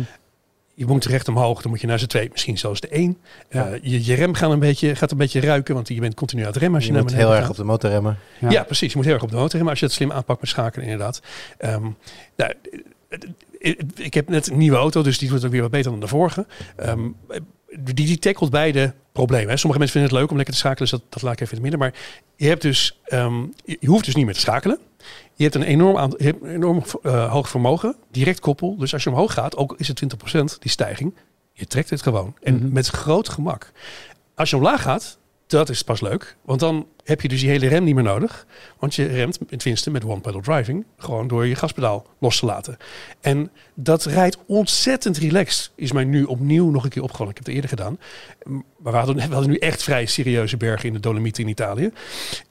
Je moet recht omhoog, dan moet je naar z'n twee, misschien zelfs de één. Ja. Eh, je, je rem gaat een, beetje, gaat een beetje ruiken, want je bent continu aan het remmen als je, Je moet heel erg op de motor remmen. Ja. Ja. precies. Je moet heel erg op de motor remmen als je het slim aanpakt met schakelen, inderdaad. Ehm, nou, eh, eh, ik heb net een nieuwe auto, dus die wordt ook weer wat beter dan de vorige. Ehm, die, die tackelt beide problemen. Hè. Sommige mensen vinden het leuk om lekker te schakelen, dus dat, dat laat ik even in het midden. Maar je hebt dus, ehm, je, je hoeft dus niet meer te schakelen. Je hebt een enorm, aan, je hebt een enorm eh, hoog vermogen, direct koppel. Dus als je omhoog gaat, ook is het 20% die stijging, je trekt het gewoon. En Mhm. met groot gemak. Als je omlaag gaat, dat is pas leuk. Want dan heb je dus die hele rem niet meer nodig. Want je remt, tenminste met one-pedal driving, gewoon door je gaspedaal los te laten. En dat rijdt ontzettend relaxed. Is mij nu opnieuw nog een keer opgevallen. Ik heb het eerder gedaan. Maar we hadden, we hadden nu echt vrij serieuze bergen in de Dolomieten in Italië.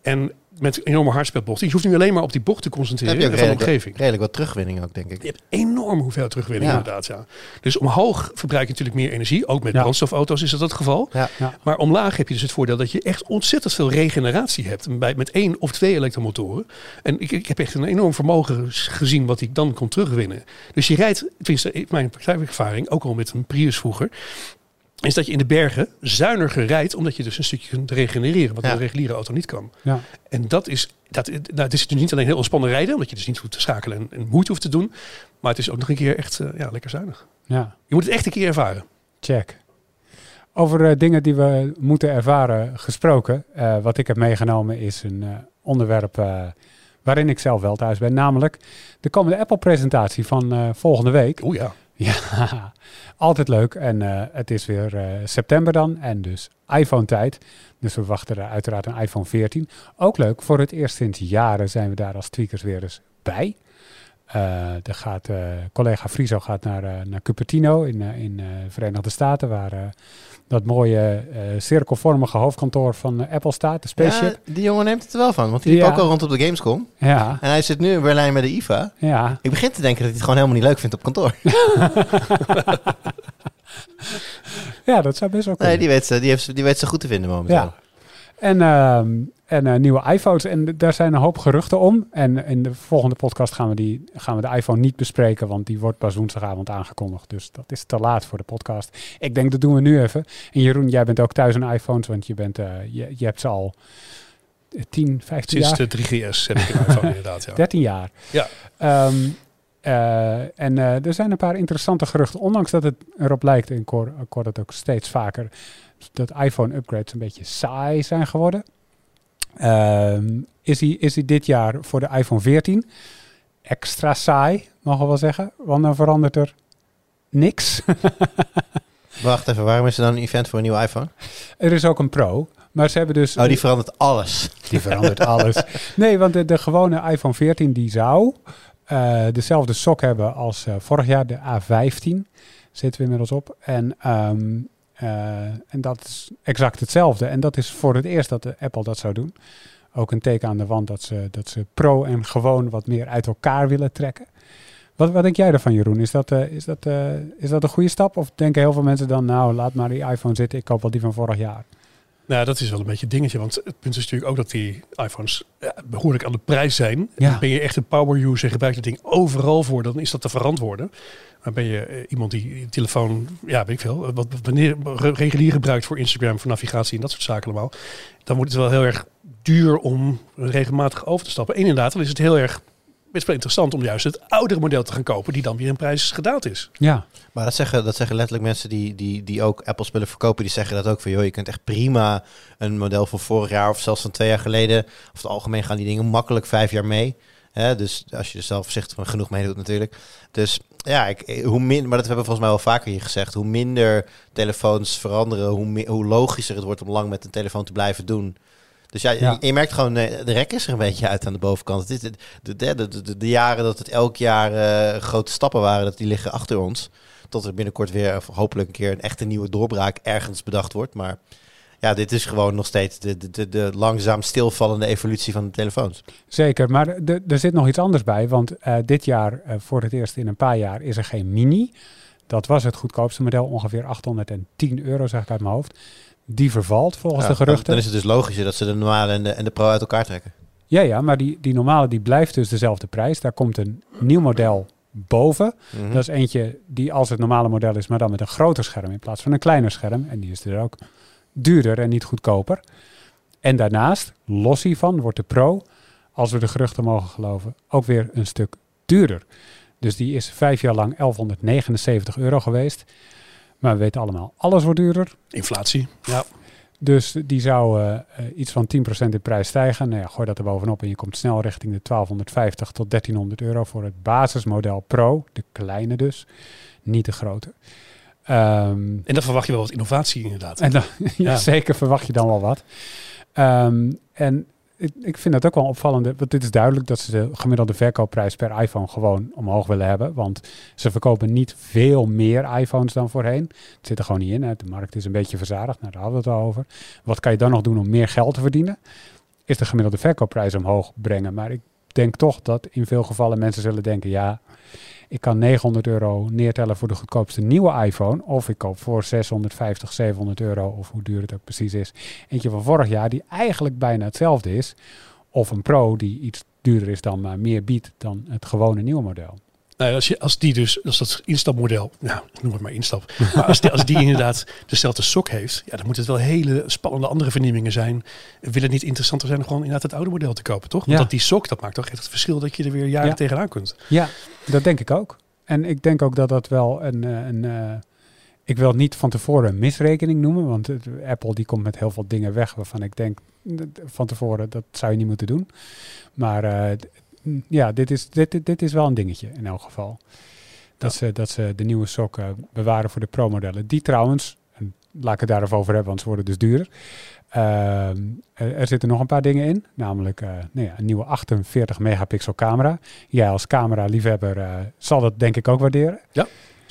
En met enorme hardspelbochten. Je hoeft nu alleen maar op die bocht te concentreren heb je ook en van de redelijk, omgeving. redelijk wat terugwinning ook, denk ik. Je hebt enorm hoeveel terugwinning Ja. inderdaad, ja. Dus omhoog verbruik je natuurlijk meer energie. Ook met Ja. brandstofauto's is dat het geval. Ja. Ja. Maar omlaag heb je dus het voordeel dat je echt ontzettend veel regeneratie hebt. Bij, met één of twee elektromotoren. En ik, ik heb echt een enorm vermogen gezien wat ik dan kon terugwinnen. Dus je rijdt, tenminste in mijn praktijkervaring, ook al met een Prius vroeger... is dat je in de bergen zuiniger rijdt, omdat je dus een stukje kunt regenereren, wat Ja. een reguliere auto niet kan. Ja. En dat is, dat, nou, het is dus niet alleen heel ontspannen rijden, omdat je dus niet hoeft te schakelen en, en moeite hoeft te doen, maar het is ook nog een keer echt eh, ja, lekker zuinig. ja. Je moet het echt een keer ervaren. Check. Over eh, dingen die we moeten ervaren gesproken. eh, wat ik heb meegenomen is een onderwerp waarin ik zelf wel thuis ben. Namelijk de komende Apple-presentatie van volgende week. Oeh ja. Ja, altijd leuk. En eh, het is weer eh, september dan en dus iPhone-tijd. Dus we wachten er uiteraard een iPhone 14. Ook leuk, voor het eerst sinds jaren zijn we daar als tweakers weer eens bij. Uh, er gaat, uh, collega Friso gaat naar, uh, naar Cupertino in, in de Verenigde Staten, waar dat mooie cirkelvormige hoofdkantoor van Apple staat, de Spaceship. Ja, die jongen neemt het er wel van, want die liep Ja. ook al rond op de Gamescom. Ja, En hij zit nu in Berlijn met de IFA. ja. Ik begin te denken dat hij het gewoon helemaal niet leuk vindt op kantoor. ja, dat zou best wel kunnen. Nee, die weet, ze, die, heeft, die weet ze goed te vinden momenteel. Ja. En, ehm, en eh, nieuwe iPhones. En daar zijn een hoop geruchten om. En in de volgende podcast gaan we, die, gaan we de iPhone niet bespreken. Want die wordt pas woensdagavond aangekondigd. Dus dat is te laat voor de podcast. Ik denk dat doen we nu even. En Jeroen, jij bent ook thuis aan iPhones. Want je, bent, eh, je, je hebt ze al eh, 10, 15 Sinds jaar. de 3GS heb ik een iPhone inderdaad. Ja. 13 jaar. Ja. Ehm, eh, en eh, er zijn een paar interessante geruchten. Ondanks dat het erop lijkt, en ik hoor, ik hoor dat ook steeds vaker, dat iPhone-upgrades een beetje saai zijn geworden. Ehm, is, die, is die dit jaar voor de iPhone 14 extra saai, mogen we wel zeggen? Want dan verandert er niks. Wacht even, waarom is er dan een event voor een nieuwe iPhone? er is ook een Pro. Maar ze hebben dus... Oh, die verandert alles. Die verandert alles. Nee, want de, de gewone iPhone 14 die zou eh, dezelfde sok hebben als eh, vorig jaar, de A15. Zitten we inmiddels op. En, eh, en dat is exact hetzelfde. En dat is voor het eerst dat de Apple dat zou doen. Ook een teken aan de wand dat ze, dat ze pro en gewoon wat meer uit elkaar willen trekken. Wat, wat denk jij ervan, Jeroen? Is dat, eh, is, dat, eh, is dat een goede stap? Of denken heel veel mensen dan, nou, laat maar die iPhone zitten, ik koop wel die van vorig jaar? Nou, dat is wel een beetje een dingetje. Want het punt is natuurlijk ook dat die iPhones ja, behoorlijk aan de prijs zijn. Ja. En Ben je echt een power user en gebruikt het ding overal voor, dan is dat te verantwoorden. Maar ben je eh, iemand die telefoon, ja, weet ik veel, wat wat wanneer re- regulier gebruikt voor Instagram, voor navigatie en dat soort zaken allemaal, dan wordt het wel heel erg duur om regelmatig over te stappen. En inderdaad, dan is het heel erg best wel interessant om juist het oudere model te gaan kopen, die dan weer in prijs gedaald is. Ja, Maar dat zeggen, dat zeggen letterlijk mensen die, die, die ook Apple-spullen verkopen. Die zeggen dat ook van, joh, je kunt echt prima een model van vorig jaar of zelfs van twee jaar geleden. Over het algemeen gaan die dingen makkelijk vijf jaar mee. Hè, dus als je er zelf voorzichtig van genoeg mee doet natuurlijk. Dus ja, ik, hoe min, maar dat hebben we volgens mij wel vaker hier gezegd. Hoe minder telefoons veranderen, hoe, me- hoe logischer het wordt om lang met een telefoon te blijven doen. Dus ja, Ja. Je, merkt gewoon, eh, de rek is er een beetje uit aan de bovenkant. Het is de, de, jaren dat het elk jaar eh, grote stappen waren, dat die liggen achter ons. Tot er binnenkort weer hopelijk een keer een echte nieuwe doorbraak ergens bedacht wordt. Maar ja, dit is gewoon nog steeds de, de, de, de langzaam stilvallende evolutie van de telefoons. Zeker, maar er zit nog iets anders bij. Want eh, dit jaar, voor het eerst in een paar jaar, is er geen mini. Dat was het goedkoopste model, ongeveer 810 euro, zeg ik uit mijn hoofd. Die vervalt volgens Ja, de geruchten. dan is het dus logischer dat ze de normale en de, en de pro uit elkaar trekken. Ja, ja, maar die, die normale die blijft dus dezelfde prijs. Daar komt een nieuw model boven. Mhm. Dat is eentje die als het normale model is, maar dan met een groter scherm in plaats van een kleiner scherm. En die is er ook duurder en niet goedkoper. En daarnaast, los hiervan, wordt de Pro, als we de geruchten mogen geloven, ook weer een stuk duurder. Dus die is vijf jaar lang 1179 euro geweest. Maar we weten allemaal, alles wordt duurder. Inflatie. Ja. Dus die zou eh, eh, iets van 10% in prijs stijgen. Nou ja, gooi dat er bovenop en je komt snel richting de 1250 tot 1300 euro voor het basismodel Pro. De kleine dus, niet de grote. Ehm, En dan verwacht je wel wat innovatie inderdaad. en dan, ja, Ja. zeker verwacht je dan wel wat. Ehm, en ik, ik vind dat ook wel opvallend. Want dit is duidelijk dat ze de gemiddelde verkoopprijs per iPhone gewoon omhoog willen hebben. Want ze verkopen niet veel meer iPhones dan voorheen. Het zit er gewoon niet in. De markt is een beetje verzadigd. Nou, daar hadden we het al over. Wat kan je dan nog doen om meer geld te verdienen? Is de gemiddelde verkoopprijs omhoog brengen. Maar ik denk toch dat in veel gevallen mensen zullen denken... ja, ik kan 900 euro neertellen voor de goedkoopste nieuwe iPhone. Of ik koop voor 650, 700 euro, of hoe duur het ook precies is. Eentje van vorig jaar die eigenlijk bijna hetzelfde is. Of een Pro die iets duurder is dan, maar meer biedt dan het gewone nieuwe model. Nou, als, je, als die dus, als dat instapmodel, nou, noem het maar instap. Maar als die, als die inderdaad dezelfde sok heeft, ja, dan moet het wel hele spannende andere vernieuwingen zijn. Wil het niet interessanter zijn om gewoon inderdaad het oude model te kopen, toch? Want Ja. dat die sok, dat maakt toch echt het verschil dat je er weer jaren Ja. tegenaan kunt. Ja, dat denk ik ook. En ik denk ook dat dat wel een... eh, een eh, ik wil niet van tevoren een misrekening noemen, want Apple die komt met heel veel dingen weg waarvan ik denk van tevoren dat zou je niet moeten doen. Maar d- ja, dit is, dit, dit, dit is wel een dingetje in elk geval. Dat, ze, dat ze de nieuwe sokken bewaren voor de pro-modellen. Die trouwens, en laat ik het daarover over hebben, want ze worden dus duurder. Ehm, er, zitten nog een paar dingen in, namelijk eh, nou ja, een nieuwe 48 megapixel camera. Jij als camera-liefhebber eh, zal dat denk ik ook waarderen.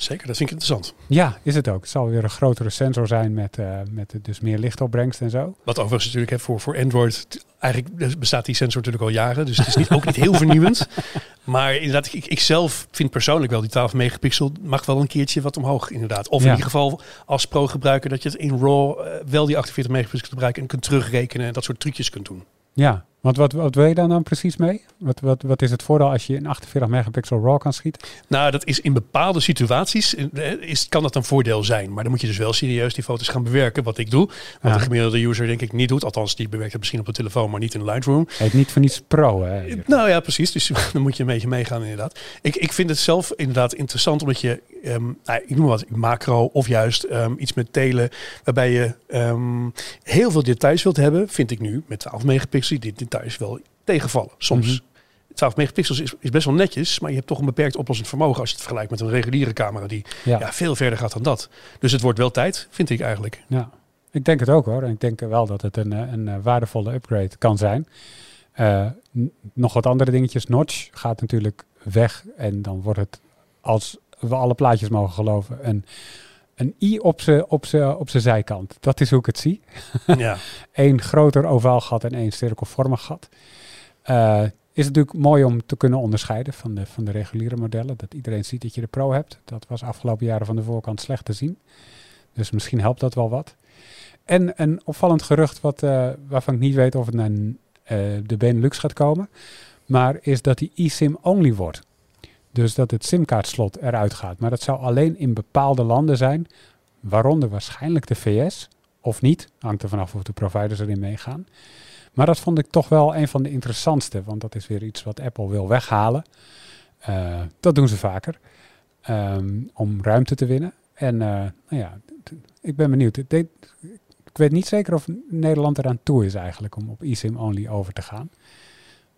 Zeker, dat vind ik interessant. Ja, is het ook. Het zal weer een grotere sensor zijn met, eh, met dus meer lichtopbrengst en zo. Wat overigens natuurlijk hè, voor, voor Android, eigenlijk bestaat die sensor natuurlijk al jaren. Dus het is niet, ook niet heel vernieuwend. Maar inderdaad, ik, ik zelf vind persoonlijk wel die 12 megapixel mag wel een keertje wat omhoog inderdaad. Of Ja. in ieder geval als pro-gebruiker dat je het in RAW eh, wel die 48 megapixel gebruiken en kunt terugrekenen en dat soort trucjes kunt doen. Ja, want wat, wat wil je daar dan precies mee? Wat, wat, wat is het voordeel als je in 48 megapixel RAW kan schieten? Nou, dat is in bepaalde situaties eh, is, kan dat een voordeel zijn. Maar dan moet je dus wel serieus die foto's gaan bewerken, wat ik doe. Wat Ja. de gemiddelde user denk ik niet doet. Althans, die bewerkt het misschien op de telefoon, maar niet in Lightroom. Heet niet voor niets pro, hè? hier. Nou ja, precies. Dus dan moet je een beetje meegaan inderdaad. Ik, ik vind het zelf inderdaad interessant omdat je, ehm, nou, ik noem wat, macro of juist ehm, iets met telen, waarbij je ehm, heel veel details wilt hebben, vind ik nu met 12 megapixel die details wel tegenvallen. Soms. Mhm. 12 megapixels is, is best wel netjes, maar je hebt toch een beperkt oplossend vermogen als je het vergelijkt met een reguliere camera die Ja. ja. veel verder gaat dan dat. Dus het wordt wel tijd, vind ik eigenlijk. Ja, ik denk het ook hoor. En ik denk wel dat het een, een, eh, waardevolle upgrade kan zijn. Eh, nog wat andere dingetjes. Notch gaat natuurlijk weg. En dan wordt het, als we alle plaatjes mogen geloven, een, een i op zijn op z'n- op z'n zijkant. Dat is hoe ik het zie. ja. Eén groter ovaal gat en één cirkelvormig gat. Eh, is natuurlijk mooi om te kunnen onderscheiden van de, van de reguliere modellen. Dat iedereen ziet dat je de Pro hebt. Dat was afgelopen jaren van de voorkant slecht te zien. Dus misschien helpt dat wel wat. En een opvallend gerucht wat, eh, waarvan ik niet weet of het naar eh, de Benelux gaat komen. Maar is dat die eSIM only wordt. Dus dat het simkaartslot eruit gaat. Maar dat zou alleen in bepaalde landen zijn. Waaronder waarschijnlijk de VS. Of niet. Hangt er vanaf of de providers erin meegaan. Maar dat vond ik toch wel een van de interessantste. Want dat is weer iets wat Apple wil weghalen. Eh, dat doen ze vaker. Ehm, om ruimte te winnen. En eh, nou ja, ik ben benieuwd. Ik weet niet zeker of Nederland eraan toe is eigenlijk om op eSIM only over te gaan.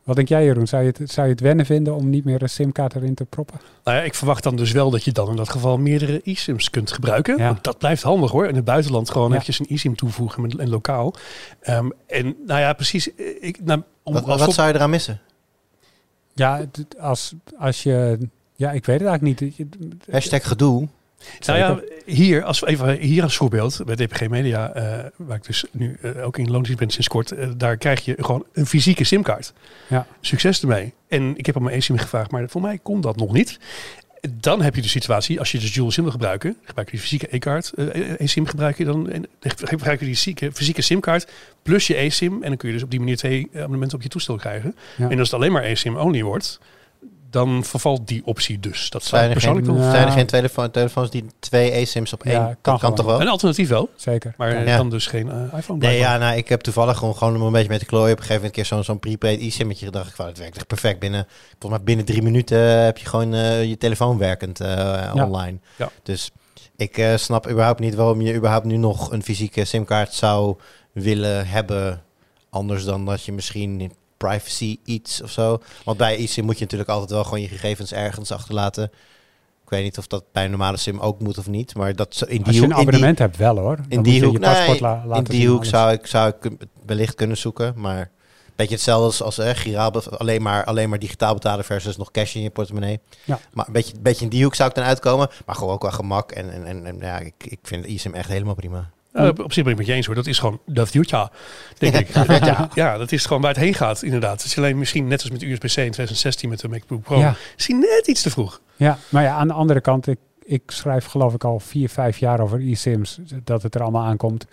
Wat denk jij Jeroen? Zou je, het, zou je het wennen vinden om niet meer een simkaart erin te proppen? Nou ja, ik verwacht dan dus wel dat je dan in dat geval meerdere eSIMs kunt gebruiken. Ja. Want dat blijft handig hoor. In het buitenland gewoon Ja. eventjes een eSIM toevoegen met, en lokaal. Ehm, en nou ja, precies. eh, Ik, nou, om, Wat, als wat op- zou je eraan missen? Ja, als, als je... Ja, ik weet het eigenlijk niet. Je- Hashtag gedoe. Nou ja, hier, als even hier als voorbeeld bij DPG Media, eh, waar ik dus nu eh, ook in loondienst ben sinds kort, eh, daar krijg je gewoon een fysieke simkaart. Ja. Succes ermee. En ik heb op mijn eSIM gevraagd, maar voor mij kon dat nog niet. Dan heb je de situatie, als je dus dual SIM wil gebruiken, gebruik je die fysieke e-kaart, eSIM gebruik je dan, en gebruik je die fysieke, fysieke SIM-kaart plus je eSIM. En dan kun je dus op die manier twee abonnementen op je toestel krijgen. Ja. En als het alleen maar eSIM only wordt, dan vervalt die optie dus. Dat zou Zijn ik er, geen, persoonlijk. Nou. zijn er geen telefoon, telefoons die twee eSIMs op één? Ja, kan kan toch wel? Een alternatief wel, Zeker. maar Ja. dan dus geen eh, iPhone. Nee, blijkbaar. ja, nou, ik heb toevallig gewoon, gewoon een beetje met de klooien. Op een gegeven moment een keer zo'n zo'n prepaid e-simmetje gedacht. Ik van, het werkt echt perfect binnen. Volgens mij binnen drie minuten eh, heb je gewoon eh, je telefoon werkend eh, Ja. online. Ja. Dus ik snap überhaupt niet waarom je überhaupt nu nog een fysieke simkaart zou willen hebben. Anders dan dat je misschien privacy iets of zo. Want bij e-sim moet je natuurlijk altijd wel gewoon je gegevens ergens achterlaten. Ik weet niet of dat bij een normale sim ook moet of niet. Maar dat in die Als je een die- abonnement hebt wel hoor. Dan in moet die je hoek, je paspoort nee, la- laten in die zien, hoek alles. zou ik, zou ik wellicht kunnen zoeken. Maar een beetje hetzelfde als, als eh, giraal, alleen maar, alleen maar digitaal betalen versus nog cash in je portemonnee. Ja. Maar een beetje, beetje in die hoek zou ik dan uitkomen. Maar gewoon ook wel gemak. En, en, en, en ja, ik, ik vind eSIM echt helemaal prima. Op zich ben ik met je eens hoor. Dat is gewoon dat future, denk ik. ja. ja, dat is gewoon waar het heen gaat, inderdaad. Het is alleen misschien net als met USB-C in 2016 met de MacBook Pro. Ja. Misschien net iets te vroeg. Ja, maar ja, aan de andere kant, ik, ik schrijf geloof ik al vier, vijf jaar over e-sims, dat het er allemaal aankomt.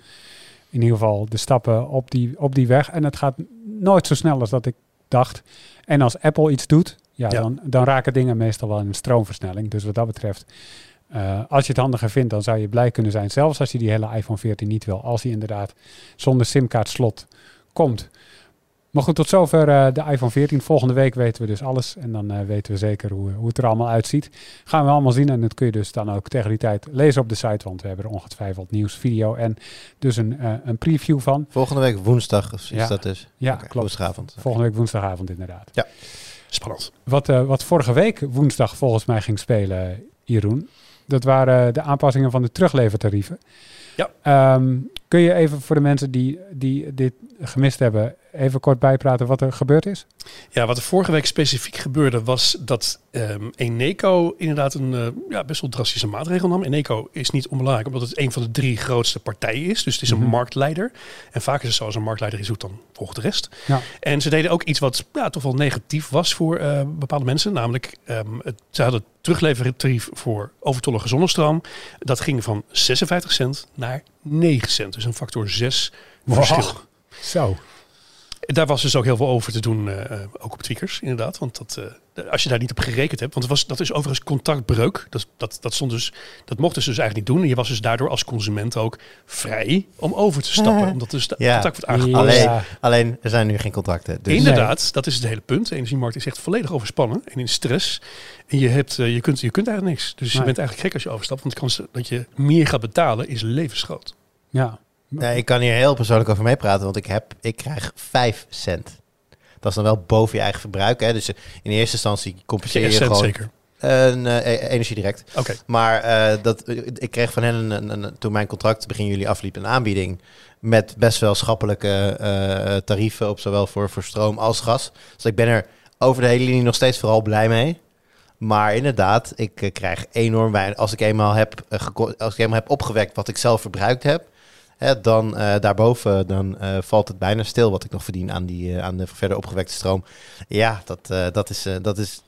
In ieder geval de stappen op die, op die weg. En het gaat nooit zo snel als dat ik dacht. En als Apple iets doet, ja, Ja. Dan, dan raken dingen meestal wel in een stroomversnelling. Dus wat dat betreft, eh, als je het handiger vindt, dan zou je blij kunnen zijn. Zelfs als je die hele iPhone 14 niet wil. Als die inderdaad zonder simkaartslot komt. Maar goed, tot zover eh, de iPhone 14. Volgende week weten we dus alles. En dan eh, weten we zeker hoe, hoe het er allemaal uitziet. Gaan we allemaal zien. En dat kun je dus dan ook tegen die tijd lezen op de site. Want we hebben er ongetwijfeld nieuws, video en dus een, een preview van. Volgende week woensdag of Ja. is dat dus? Ja, klopt. Woensdagavond. Volgende week woensdagavond inderdaad. Spannend. Wat, wat vorige week woensdag volgens mij ging spelen, Jeroen. Dat waren de aanpassingen van de teruglevertarieven. Ja. Ehm, kun je even voor de mensen die, die dit gemist hebben, even kort bijpraten wat er gebeurd is? Ja, wat er vorige week specifiek gebeurde was dat ehm Eneco inderdaad een eh, ja, best wel drastische maatregel nam. Eneco is niet onbelangrijk omdat het een van de drie grootste partijen is. Dus het is een Mhm. marktleider. En vaak is het zo als een marktleider is dan volgt de rest. Ja. En ze deden ook iets wat ja, toch wel negatief was voor eh, bepaalde mensen. Namelijk, ehm, het, ze hadden het teruglevertarief voor overtollige zonnestroom. Dat ging van 56 cent naar 9 cent. Dus een factor 6 Wow. verschil. Zo. Daar was dus ook heel veel over te doen, eh, eh, ook op tweakers inderdaad. Want dat, eh, als je daar niet op gerekend hebt, want het was, dat is overigens contractbreuk. Dat, dat, dat, stond dus, dat mochten ze dus eigenlijk niet doen. En je was dus daardoor als consument ook vrij om over te stappen. Omdat dus de Ja. contact wordt aangepast. Alleen, Ja. alleen, er zijn nu geen contracten. Dus Inderdaad, dat is het hele punt. De energiemarkt is echt volledig overspannen en in stress. En je, hebt, je, kunt, je kunt eigenlijk niks. Dus je bent eigenlijk gek als je overstapt. Want de kans dat je meer gaat betalen is levensgroot. Ja. Ja, ik kan hier heel persoonlijk over meepraten, want ik, heb, ik krijg 5 cent. Dat is dan wel boven je eigen verbruik. Hè? Dus in eerste instantie compenseer je cent gewoon zeker. een eh, e- energie direct. Oké. Maar eh, dat, ik kreeg van hen, een, toen mijn contract begin juli afliep, een aanbieding met best wel schappelijke eh, tarieven op zowel voor, voor stroom als gas. Dus ik ben er over de hele linie nog steeds vooral blij mee. Maar inderdaad, ik eh, krijg enorm weinig. Als ik eenmaal heb, eh, als ik eenmaal heb opgewekt wat ik zelf verbruikt heb, hè, dan eh, daarboven dan, eh, valt het bijna stil wat ik nog verdien aan, die, eh, aan de verder opgewekte stroom. Ja, dat, dat, is, dat is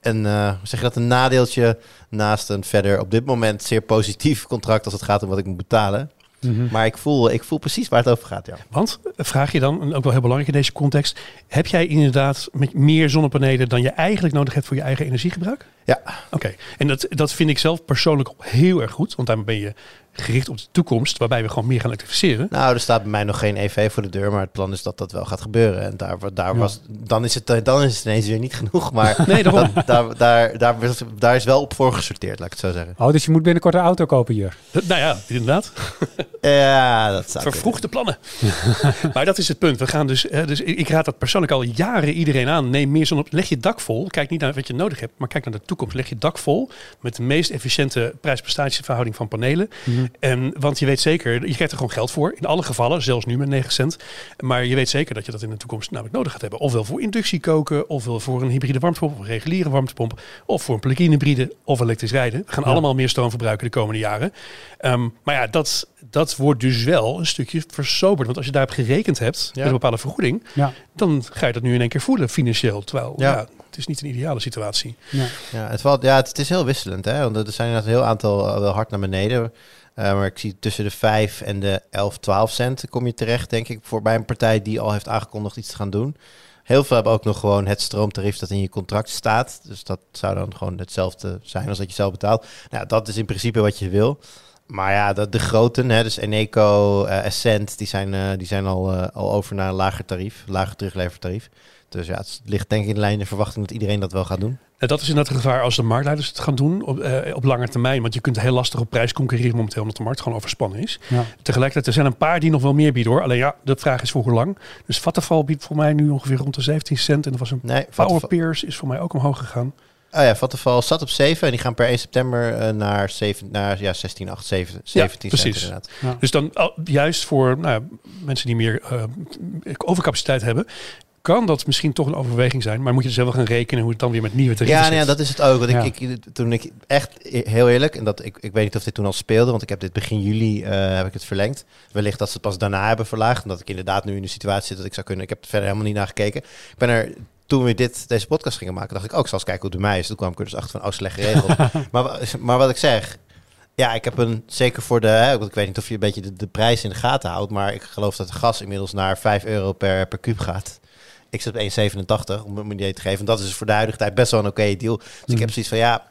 een, zeg je dat, een nadeeltje naast een verder op dit moment zeer positief contract als het gaat om wat ik moet betalen. Mhm. Maar ik voel, ik voel precies waar het over gaat. Ja. Want, vraag je dan, en ook wel heel belangrijk in deze context, heb jij inderdaad met meer zonnepanelen dan je eigenlijk nodig hebt voor je eigen energiegebruik? Ja. Oké, en dat, dat vind ik zelf persoonlijk heel erg goed, want daarmee ben je gericht op de toekomst, waarbij we gewoon meer gaan elektrificeren. Nou, er staat bij mij nog geen EV voor de deur, maar het plan is dat dat wel gaat gebeuren. En daar, daar Ja. was, dan, is het, dan is het ineens weer niet genoeg. Maar Nee, daarom. dat, daar, daar, daar, daar is wel op voor gesorteerd, laat ik het zo zeggen. Oh, dus je moet binnenkort een auto kopen hier. Nou ja, inderdaad. Ja, dat zou Vervroegde plannen. maar dat is het punt. We gaan dus, hè, dus ik ik raad dat persoonlijk al jaren iedereen aan. Neem meer zon op. Leg je dak vol. Kijk niet naar wat je nodig hebt, maar kijk naar de toekomst. Leg je dak vol met de meest efficiënte prijs-prestatieverhouding van panelen. Mhm. En, want je weet zeker, je krijgt er gewoon geld voor. In alle gevallen, zelfs nu met 9 cent. Maar je weet zeker dat je dat in de toekomst namelijk nodig gaat hebben. Ofwel voor inductie koken, ofwel voor een hybride warmtepomp, of een reguliere warmtepomp, of voor een plug-in hybride, of elektrisch rijden. We gaan Ja. allemaal meer stroom verbruiken de komende jaren. Ehm, maar ja, dat, dat wordt dus wel een stukje versoberd. Want als je daarop gerekend hebt, met een bepaalde vergoeding, Ja. dan ga je dat nu in één keer voelen financieel. Terwijl, ja. Het is niet een ideale situatie. Ja. Ja, het, valt, ja, het, het is heel wisselend. Hè? Want er zijn inderdaad een heel aantal eh, wel hard naar beneden. Eh, maar ik zie tussen de 5 en de 11, 12 cent kom je terecht, denk ik, voor bij een partij die al heeft aangekondigd iets te gaan doen. Heel veel hebben ook nog gewoon het stroomtarief dat in je contract staat. Dus dat zou dan gewoon hetzelfde zijn als dat je zelf betaalt. Nou, dat is in principe wat je wil. Maar ja, de, de groten, hè, dus Eneco, eh Essent, die zijn, die zijn al, al over naar een lager tarief, lager teruglevertarief. Dus ja, het ligt denk ik in de lijn de verwachting dat iedereen dat wel gaat doen. En dat is inderdaad het gevaar als de marktleiders het gaan doen op, eh, op lange termijn. Want je kunt heel lastig op prijs concurreren momenteel, omdat de markt gewoon overspannen is. Ja. Tegelijkertijd, er zijn een paar die nog wel meer bieden hoor. Alleen ja, de vraag is voor hoe lang. Dus Vattenfall biedt voor mij nu ongeveer rond de 17 cent. En er was een Nee, Powerpeers is voor mij ook omhoog gegaan. Oh ja, Vattenfall zat op 7 en die gaan per 1 september eh, naar, 7, naar ja, 16, 8, 7, 17 cent precies. inderdaad. Dus dan juist voor nou, ja, mensen die meer eh, overcapaciteit hebben, kan dat misschien toch een overweging zijn. Maar moet je dus zelf gaan rekenen hoe het dan weer met nieuwe tarieven Ja, nee, zit. dat is het ook. Want Ja. ik, ik, toen ik echt e- heel eerlijk, en dat ik, ik weet niet of dit toen al speelde, want ik heb dit begin juli eh, heb ik het verlengd. Wellicht dat ze het pas daarna hebben verlaagd, omdat ik inderdaad nu in de situatie zit dat ik zou kunnen. Ik heb er verder helemaal niet naar gekeken. Ik ben er toen we dit, deze podcast gingen maken, dacht ik ook, zal eens kijken hoe het bij mij is. Toen kwam ik er dus achter van, oh, slecht geregeld. maar, maar wat ik zeg, ja, ik heb een, zeker voor de, hè, want ik weet niet of je een beetje de, de prijs in de gaten houdt, maar ik geloof dat gas inmiddels naar 5 euro per, per kuub gaat. Ik zit op 1,87 om een idee te geven. En dat is voor de huidige tijd best wel een oké deal. Dus ik heb zoiets van ja.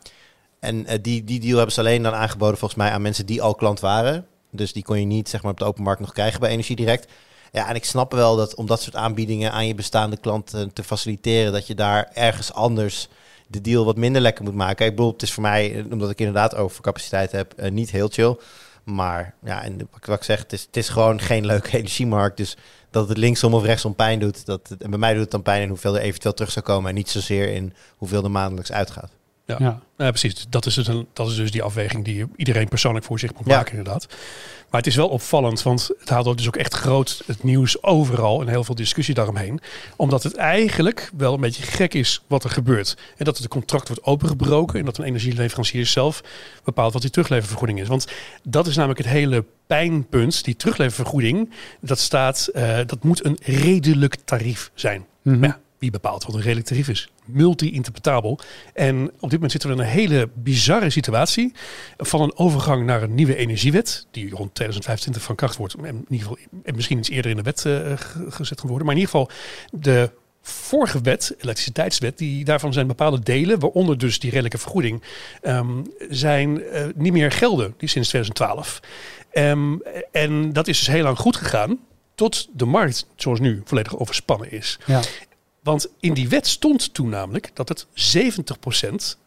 En eh, die, die deal hebben ze alleen dan aangeboden volgens mij aan mensen die al klant waren. Dus die kon je niet zeg maar op de open markt nog krijgen bij Energie Direct. Ja, en ik snap wel dat om dat soort aanbiedingen aan je bestaande klanten te faciliteren, dat je daar ergens anders de deal wat minder lekker moet maken. Ik bedoel, het is voor mij, eh, omdat ik inderdaad overcapaciteit heb, eh, niet heel chill. Maar ja, en wat ik zeg, het is, het is gewoon geen leuke energiemarkt. Dus dat het linksom of rechtsom pijn doet. Dat en bij mij doet het dan pijn in hoeveel er eventueel terug zou komen. En niet zozeer in hoeveel er maandelijks uitgaat. Ja. Ja. Ja, precies. Dat is, dus een, dat is dus die afweging die iedereen persoonlijk voor zich moet Ja. maken, inderdaad. Maar het is wel opvallend, want het haalt dus ook echt groot het nieuws overal en heel veel discussie daaromheen. Omdat het eigenlijk wel een beetje gek is wat er gebeurt. En dat het contract wordt opengebroken en dat een energieleverancier zelf bepaalt wat die terugleververgoeding is. Want dat is namelijk het hele pijnpunt. Die terugleververgoeding, dat staat, eh, dat moet een redelijk tarief zijn. Mhm. Ja, wie bepaalt wat een redelijk tarief is? Multi-interpretabel. En op dit moment zitten we in een hele bizarre situatie van een overgang naar een nieuwe energiewet, die rond 2025 van kracht wordt. In ieder geval en misschien iets eerder in de wet eh, ge- gezet kan worden. Maar in ieder geval de vorige wet, elektriciteitswet, die daarvan zijn bepaalde delen, waaronder dus die redelijke vergoeding, ehm, zijn eh, niet meer gelden, die sinds 2012. Ehm, en dat is dus heel lang goed gegaan, tot de markt, zoals nu, volledig overspannen is. Ja. Want in die wet stond toen namelijk dat het 70%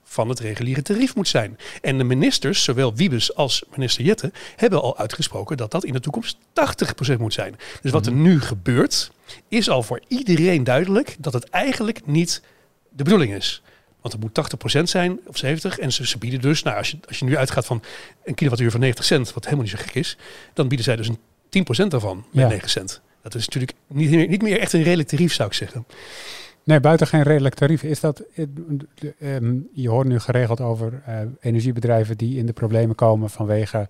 van het reguliere tarief moet zijn. En de ministers, zowel Wiebes als minister Jette, hebben al uitgesproken dat dat in de toekomst 80% moet zijn. Dus wat er nu gebeurt, is al voor iedereen duidelijk dat het eigenlijk niet de bedoeling is. Want het moet 80% zijn of 70. En ze, ze bieden dus, nou, als je, als je nu uitgaat van een kilowattuur van 90 cent, wat helemaal niet zo gek is, dan bieden zij dus een 10% daarvan met Ja. 9 cent. Dat is natuurlijk niet meer, niet meer echt een redelijk tarief, zou ik zeggen. Nee, buiten geen redelijk tarief. Is dat, eh, ehm, je hoort nu geregeld over eh, energiebedrijven die in de problemen komen vanwege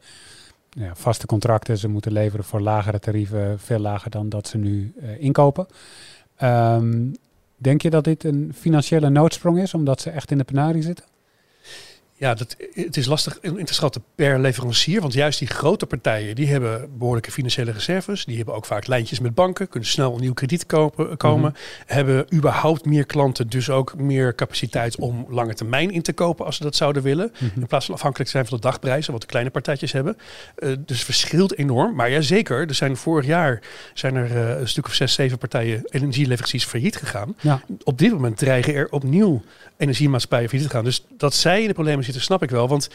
nou ja, vaste contracten. Ze moeten leveren voor lagere tarieven, veel lager dan dat ze nu eh, inkopen. Ehm, denk je dat dit een financiële noodsprong is, omdat ze echt in de penarie zitten? Ja, dat, het is lastig in te schatten per leverancier. Want juist die grote partijen, die hebben behoorlijke financiële reserves. Die hebben ook vaak lijntjes met banken. Kunnen snel een nieuw krediet kopen, komen. Hebben überhaupt meer klanten. Dus ook meer capaciteit om lange termijn in te kopen als ze dat zouden willen. In plaats van afhankelijk te zijn van de dagprijzen. Wat de kleine partijtjes hebben. Eh, dus verschilt enorm. Maar ja, zeker. Er zijn vorig jaar zijn er eh, een stuk of zes, zeven partijen energieleveranciers failliet gegaan. Ja. Op dit moment dreigen er opnieuw energiemaatschappijen failliet te gaan. Dus dat zij in de problemen zitten, snap ik wel. Want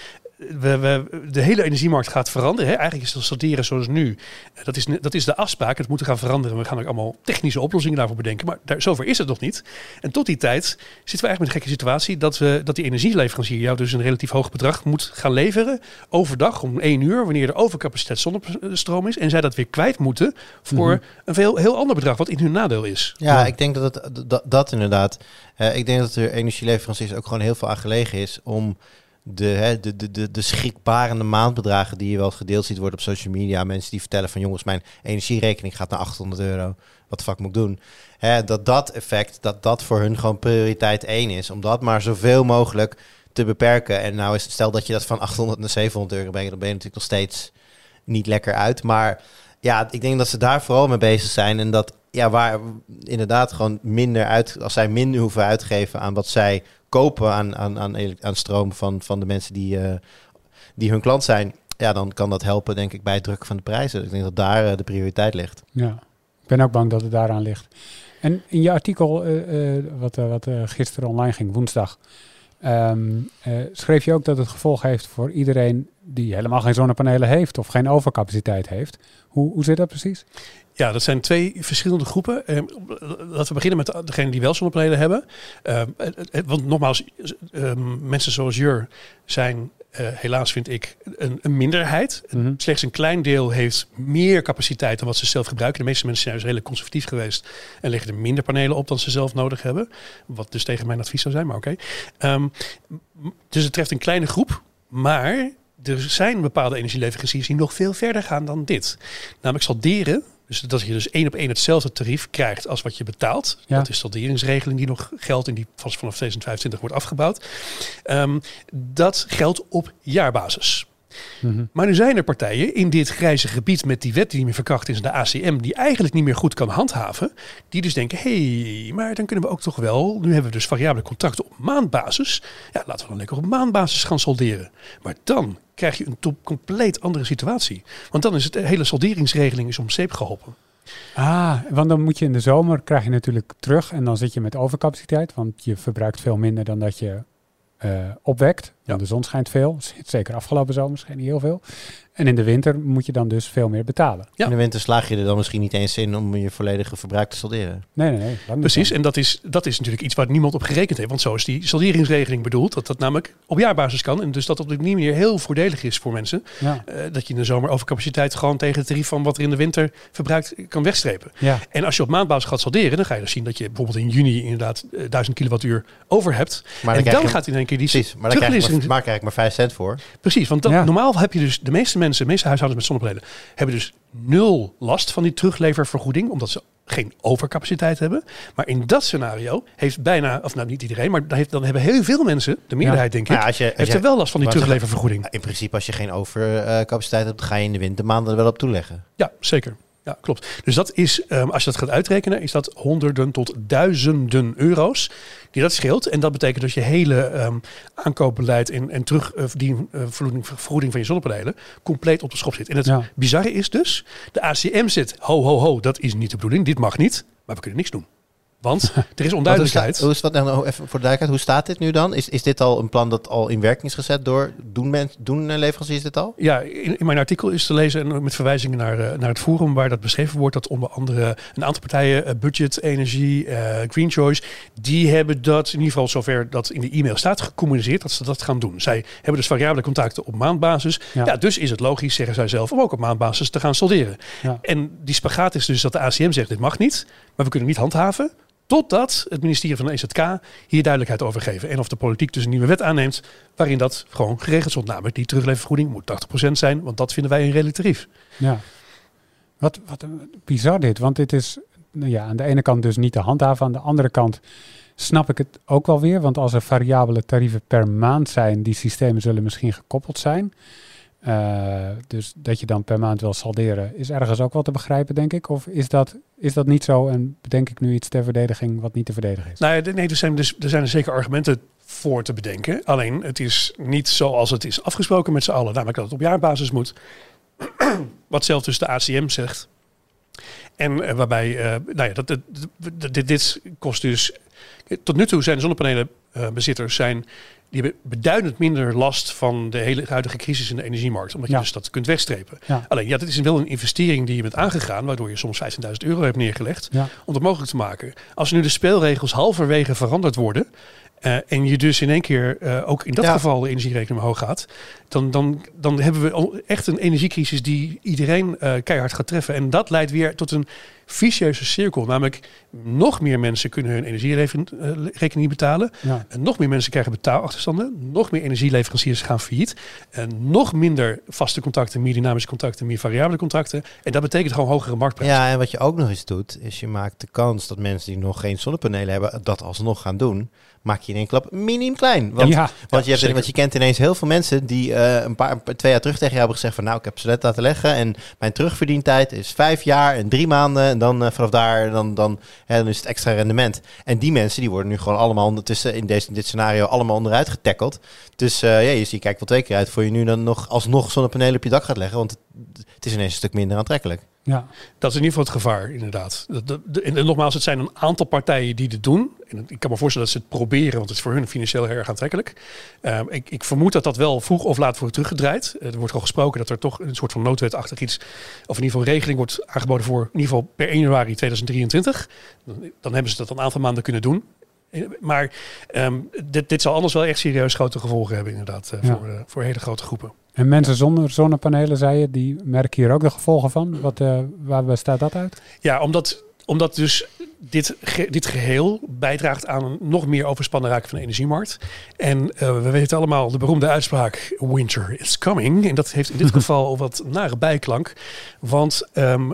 we, we, de hele energiemarkt gaat veranderen. Hè? Eigenlijk is het sorteren zoals nu. Eh, Dat is, dat is de afspraak. Het moet gaan veranderen. We gaan ook allemaal technische oplossingen daarvoor bedenken. Maar daar, zover is het nog niet. En tot die tijd zitten we eigenlijk met een gekke situatie. Dat, we, dat die energieleverancier jou dus een relatief hoog bedrag moet gaan leveren. Overdag om één uur. Wanneer er overcapaciteit zonnestroom is. En zij dat weer kwijt moeten voor Mhm. een veel, heel ander bedrag. Wat in hun nadeel is. Ja, Ja. ik denk dat het, dat, dat inderdaad. eh, ik denk dat er energieleveranciers ook gewoon heel veel aan gelegen is om de, de, de, de schrikbarende maandbedragen die je wel gedeeld ziet worden op social media. Mensen die vertellen van jongens, mijn energierekening gaat naar 800 euro. Wat de fuck moet ik doen? Hè, dat dat effect, dat dat voor hun gewoon prioriteit één is. Om dat maar zoveel mogelijk te beperken. En nou is het, stel dat je dat van 800 naar 700 euro brengt, dan ben je natuurlijk nog steeds niet lekker uit. Maar ja, ik denk dat ze daar vooral mee bezig zijn. En dat, ja, waar inderdaad gewoon minder uit, als zij minder hoeven uitgeven aan wat zij kopen aan, aan, aan, aan stroom van, van de mensen die, eh, die hun klant zijn. Ja, dan kan dat helpen, denk ik, bij het drukken van de prijzen. Ik denk dat daar eh, de prioriteit ligt. Ja, ik ben ook bang dat het daaraan ligt. En in je artikel, eh, wat, wat gisteren online ging, woensdag, ehm, eh, schreef je ook dat het gevolg heeft voor iedereen die helemaal geen zonnepanelen heeft of geen overcapaciteit heeft. Hoe, hoe zit dat precies? Ja, dat zijn twee verschillende groepen. Eh, laten we beginnen met de- degene die wel zonnepanelen hebben. Eh, het- het- want nogmaals, eh, mensen zoals Jur zijn eh, helaas, vind ik, een, een minderheid. Mhm. Slechts een klein deel heeft meer capaciteit dan wat ze zelf gebruiken. De meeste mensen zijn dus redelijk conservatief geweest en leggen er minder panelen op dan ze zelf nodig hebben. Wat dus tegen mijn advies zou zijn, maar oké. Ehm, dus het treft een kleine groep, maar er zijn bepaalde energieleveranciers die nog veel verder gaan dan dit. Namelijk salderen. Dus dat je dus één op één hetzelfde tarief krijgt als wat je betaalt. Ja. Dat is de salderingsregeling die nog geldt en die pas vanaf 2025 wordt afgebouwd. Ehm, dat geldt op jaarbasis. Mhm. Maar nu zijn er partijen in dit grijze gebied met die wet die niet meer verkracht is, de ACM, die eigenlijk niet meer goed kan handhaven. Die dus denken, hé, hey, maar dan kunnen we ook toch wel, nu hebben we dus variabele contracten op maandbasis. Ja, laten we dan lekker op maandbasis gaan solderen. Maar dan krijg je een compleet andere situatie. Want dan is het de hele solderingsregeling is om zeep geholpen. Ah, want dan moet je in de zomer, krijg je natuurlijk terug en dan zit je met overcapaciteit, want je verbruikt veel minder dan dat je eh, opwekt. Ja. De zon schijnt veel, zeker afgelopen zomer scheen niet heel veel. En in de winter moet je dan dus veel meer betalen. Ja. In de winter slaag je er dan misschien niet eens in om je volledige verbruik te salderen. Nee, nee, nee. Precies, zo. en dat is, dat is natuurlijk iets waar niemand op gerekend heeft. Want zo is die salderingsregeling bedoeld. Dat dat namelijk op jaarbasis kan. En dus dat op die manier heel voordelig is voor mensen. Ja, eh, dat je in de zomer overcapaciteit gewoon tegen het tarief van wat er in de winter verbruikt kan wegstrepen. ja, En als je op maandbasis gaat salderen, dan ga je dus zien dat je bijvoorbeeld in juni inderdaad eh, 1000 kilowattuur over hebt. Maar en krijg dan je- gaat in één keer die Precies, maar daar krijg, ik maar, maar maar 5 cent voor. Precies, want dat, Ja. normaal heb je dus de meeste mensen, de meeste huishoudens met zonnepanelen, hebben dus nul last van die terugleververgoeding, omdat ze geen overcapaciteit hebben. Maar in dat scenario heeft bijna, of nou niet iedereen, maar dan, heeft, dan hebben heel veel mensen, de meerderheid denk ik, ja, als je, als heeft je- er wel last van die terugleververgoeding. In principe, als je geen overcapaciteit hebt, dan ga je in de wintermaanden er wel op toeleggen. Ja, zeker. Ja, klopt. Dus dat is, ehm, als je dat gaat uitrekenen, is dat honderden tot duizenden euro's die dat scheelt. En dat betekent dat je hele ehm, aankoopbeleid en, en terugvergoeding vergoeding van je zonnepanelen compleet op de schop zit. En het Ja. bizarre is dus, de ACM zit, ho ho ho, dat is niet de bedoeling, dit mag niet, maar we kunnen niks doen. Want er is hoe onduidelijkheid. staat- Hoe is dat nou, even voor de duidelijkheid, hoe staat dit nu dan? Is, is dit al een plan dat al in werking is gezet door, doen, men, doen eh, leveranciers dit al? Ja, in, in mijn artikel is te lezen en met verwijzingen naar, eh, naar het forum waar dat beschreven wordt, dat onder andere een aantal partijen, eh, Budget, Energie, Green Choice, die hebben dat in ieder geval zover dat in de e-mail staat gecommuniceerd dat ze dat gaan doen. Zij hebben dus variabele contacten op maandbasis. Ja. Ja. dus is het logisch, zeggen zij zelf, om ook op maandbasis te gaan solderen. ja. En die spagaat is dus dat de ACM zegt dit mag niet, maar we kunnen niet handhaven. Totdat het ministerie van de EZK hier duidelijkheid over geven. En of de politiek dus een nieuwe wet aanneemt waarin dat gewoon geregeld stond. Namelijk die terugleververgoeding moet 80% zijn, want dat vinden wij een redelijk tarief. Ja. Wat, wat bizar dit, want dit is nou ja, aan de ene kant dus niet te handhaven. Aan de andere kant snap ik het ook wel weer, want als er variabele tarieven per maand zijn, die systemen zullen misschien gekoppeld zijn. Eh, dus dat je dan per maand wil salderen, is ergens ook wel te begrijpen, denk ik. Of is dat, is dat niet zo en bedenk ik nu iets ter verdediging wat niet te verdedigen is? Nou nee, er zijn, dus, er zijn er zeker argumenten voor te bedenken. Alleen het is niet zoals het is afgesproken met z'n allen. Namelijk dat het op jaarbasis moet. Wat zelf dus de ACM zegt. En eh, waarbij, eh, nou ja, dat- dit, dit kost dus. Tot nu toe zijn zonnepanelenbezitters zijn. Die hebben beduidend minder last van de hele huidige crisis in de energiemarkt. Omdat je dus dat kunt wegstrepen. Ja. Alleen, ja, dit is wel een investering die je bent aangegaan. Waardoor je soms 15.000 euro hebt neergelegd Ja, om dat mogelijk te maken. Als nu de speelregels halverwege veranderd worden. Eh, en je dus in één keer eh, ook in dat Ja. geval de energierekening omhoog gaat. Dan, dan, dan hebben we echt een energiecrisis die iedereen eh, keihard gaat treffen. En dat leidt weer tot een vicieuze cirkel. Namelijk nog meer mensen kunnen hun energierekening niet betalen. ja, En nog meer mensen krijgen betaalachterstanden. Nog meer energieleveranciers gaan failliet. En nog minder vaste contacten, meer dynamische contacten, meer variabele contracten. En dat betekent gewoon hogere marktprijzen. Ja, en wat je ook nog eens doet, is je maakt de kans dat mensen die nog geen zonnepanelen hebben, dat alsnog gaan doen, maak je in één klap minim klein. Want, ja, want, je hebt, zeker. want je kent ineens heel veel mensen die eh, een paar, twee jaar terug tegen jou hebben gezegd van nou, ik heb ze net laten leggen en mijn terugverdientijd is vijf jaar en drie maanden en dan eh, vanaf daar dan, dan, hè, dan is het extra rendement. En die mensen die worden nu gewoon allemaal ondertussen in, deze, in dit scenario allemaal onderuit getackeld. Dus eh, ja, je, je kijkt wel twee keer uit voor je nu dan nog alsnog zonnepanelen op je dak gaat leggen, want het, het is ineens een stuk minder aantrekkelijk. Ja. Dat is in ieder geval het gevaar, inderdaad. Dat- dat- de- En nogmaals, het zijn een aantal partijen die dit doen. En ik kan me voorstellen dat ze het proberen, want het is voor hun financieel heel erg aantrekkelijk. Ehm, ik, ik vermoed dat dat wel vroeg of laat wordt teruggedraaid. Eh, er wordt al gesproken dat er toch een soort van noodwetachtig iets, of in ieder geval regeling wordt aangeboden voor in ieder geval per 1 januari 2023. Dan, dan hebben ze dat een aantal maanden kunnen doen. Eh, Maar ehm, dit, dit zal anders wel echt serieus grote gevolgen hebben, inderdaad, eh, Ja. voor, voor hele grote groepen. En mensen zonder zonnepanelen, zei je, die merken hier ook de gevolgen van. Wat, eh, waar bestaat dat uit? Ja, omdat, omdat dus dit, ge- dit geheel bijdraagt aan een nog meer overspannen raken van de energiemarkt. En eh, we weten allemaal de beroemde uitspraak Winter is coming. En dat heeft in dit geval al wat nare bijklank. Want ehm,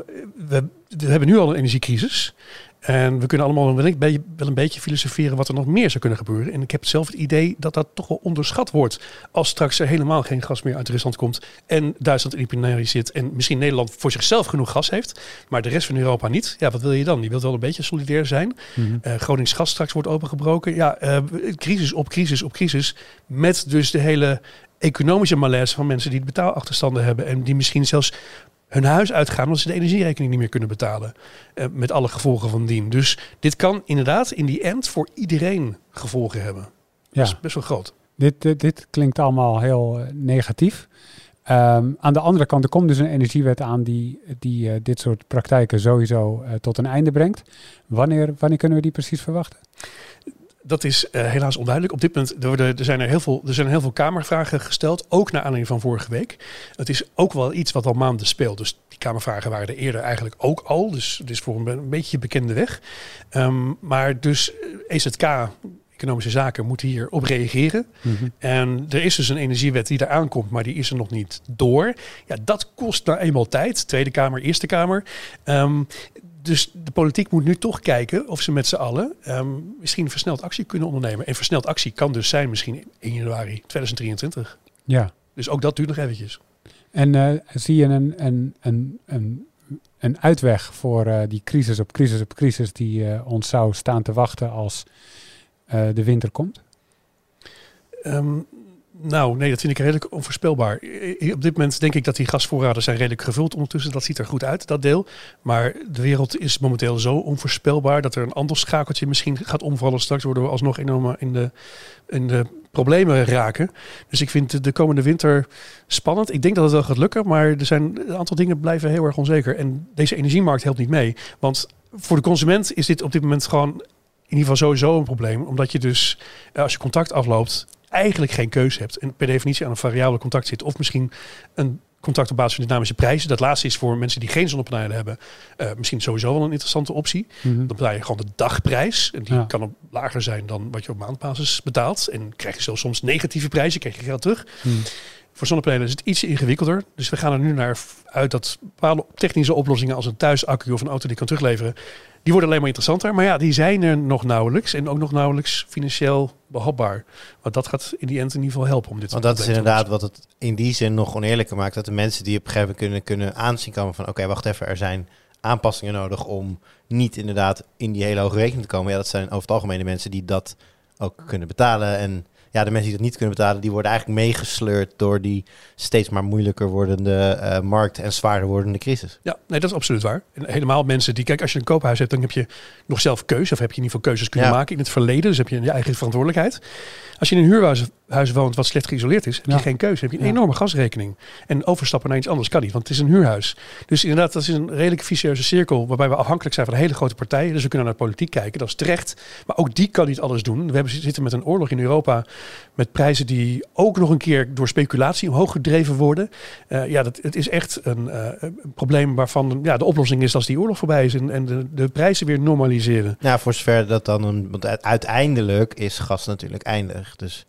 we, we hebben nu al een energiecrisis. En we kunnen allemaal wel een, beetje, wel een beetje filosoferen wat er nog meer zou kunnen gebeuren. En ik heb zelf het idee dat dat toch wel onderschat wordt. Als straks er helemaal geen gas meer uit Rusland komt. En Duitsland in penarie zit. En misschien Nederland voor zichzelf genoeg gas heeft. Maar de rest van Europa niet. Ja, wat wil je dan? Je wilt wel een beetje solidair zijn. Eh Gronings gas straks wordt opengebroken. Ja, eh, crisis op crisis op crisis. Met dus de hele economische malaise van mensen die betaalachterstanden hebben. En die misschien zelfs hun huis uitgaan omdat ze de energierekening niet meer kunnen betalen. Uh, met alle gevolgen van dien. Dus dit kan inderdaad in die end voor iedereen gevolgen hebben. Ja. Is best wel groot. Dit, dit, dit klinkt allemaal heel negatief. Um, aan de andere kant, er komt dus een energiewet aan die, die uh, dit soort praktijken sowieso uh, tot een einde brengt. Wanneer, wanneer kunnen we die precies verwachten? Dat is uh, helaas onduidelijk. Op dit punt er, er, zijn er, heel veel, er zijn heel veel kamervragen gesteld, ook naar aanleiding van vorige week. Het is ook wel iets wat al maanden speelt. Dus die kamervragen waren er eerder eigenlijk ook al. Dus het is voor een, een beetje bekende weg. Um, maar dus EZK, Economische Zaken moeten hier op reageren. Mhm. En er is dus een energiewet die eraan komt, maar die is er nog niet door. Ja, dat kost nou eenmaal tijd. Tweede Kamer, Eerste Kamer. Um, dus de politiek moet nu toch kijken of ze met z'n allen um, misschien versneld actie kunnen ondernemen. En versneld actie kan dus zijn misschien in januari 2023. Ja. Dus ook dat duurt nog eventjes. En uh, zie je een, een, een, een, een uitweg voor uh, die crisis op crisis op crisis die uh, ons zou staan te wachten als de winter komt? Um, nou, nee, dat vind ik redelijk onvoorspelbaar. Op dit moment denk ik dat die gasvoorraden zijn redelijk gevuld ondertussen. Dat ziet er goed uit, dat deel. Maar de wereld is momenteel zo onvoorspelbaar dat er een ander schakeltje misschien gaat omvallen. Straks worden we alsnog enorm in de, in de problemen raken. Dus ik vind de komende winter spannend. Ik denk dat het wel gaat lukken, maar er zijn een aantal dingen blijven heel erg onzeker. En deze energiemarkt helpt niet mee. Want voor de consument is dit op dit moment gewoon in ieder geval sowieso een probleem. Omdat je dus, eh, als je contact afloopt, eigenlijk geen keuze hebt. En per definitie aan een variabele contact zit. Of misschien een contact op basis van dynamische prijzen. Dat laatste is voor mensen die geen zonnepanelen hebben. Uh, misschien sowieso wel een interessante optie. Mm Dan betaal je gewoon de dagprijs. En die kan op lager zijn dan wat je op maandbasis betaalt. En krijg je zelfs soms negatieve prijzen. Krijg je geld terug. Mm. Voor zonnepanelen is het iets ingewikkelder. Dus we gaan er nu naar uit dat bepaalde technische oplossingen als een thuisaccu of een auto die kan terugleveren, die worden alleen maar interessanter. Maar ja, die zijn er nog nauwelijks en ook nog nauwelijks financieel behapbaar. Want dat gaat in die end in ieder geval helpen om dit Want dat is inderdaad wat het in die zin nog oneerlijker maakt. Dat de mensen die op een gegeven moment kunnen, kunnen aanzien komen van oké, wacht even, er zijn aanpassingen nodig om niet inderdaad in die hele hoge rekening te komen. Ja, dat zijn over het algemeen de mensen die dat ook kunnen betalen. En ja, de mensen die dat niet kunnen betalen, die worden eigenlijk meegesleurd door die steeds maar moeilijker wordende uh, markt en zwaarder wordende crisis. Ja, nee, dat is absoluut waar. En helemaal mensen die, kijk, als je een koophuis hebt, dan heb je nog zelf keuze, of heb je in ieder geval keuzes kunnen maken in het verleden, dus heb je je eigen verantwoordelijkheid. Als je in een huurhuis huis woont wat slecht geïsoleerd is, heb je geen keuze. Heb je een enorme gasrekening. En overstappen naar iets anders kan niet, want het is een huurhuis. Dus inderdaad, dat is een redelijk vicieuze cirkel waarbij we afhankelijk zijn van hele grote partijen. Dus we kunnen naar de politiek kijken, dat is terecht. Maar ook die kan niet alles doen. We hebben, zitten met een oorlog in Europa met prijzen die ook nog een keer door speculatie omhoog gedreven worden. Uh, ja, dat, het is echt een, uh, een, probleem waarvan ja, de oplossing is als die oorlog voorbij is en, en de, de prijzen weer normaliseren. Ja, voor zover dat dan een. Want uiteindelijk is gas natuurlijk eindig. Dus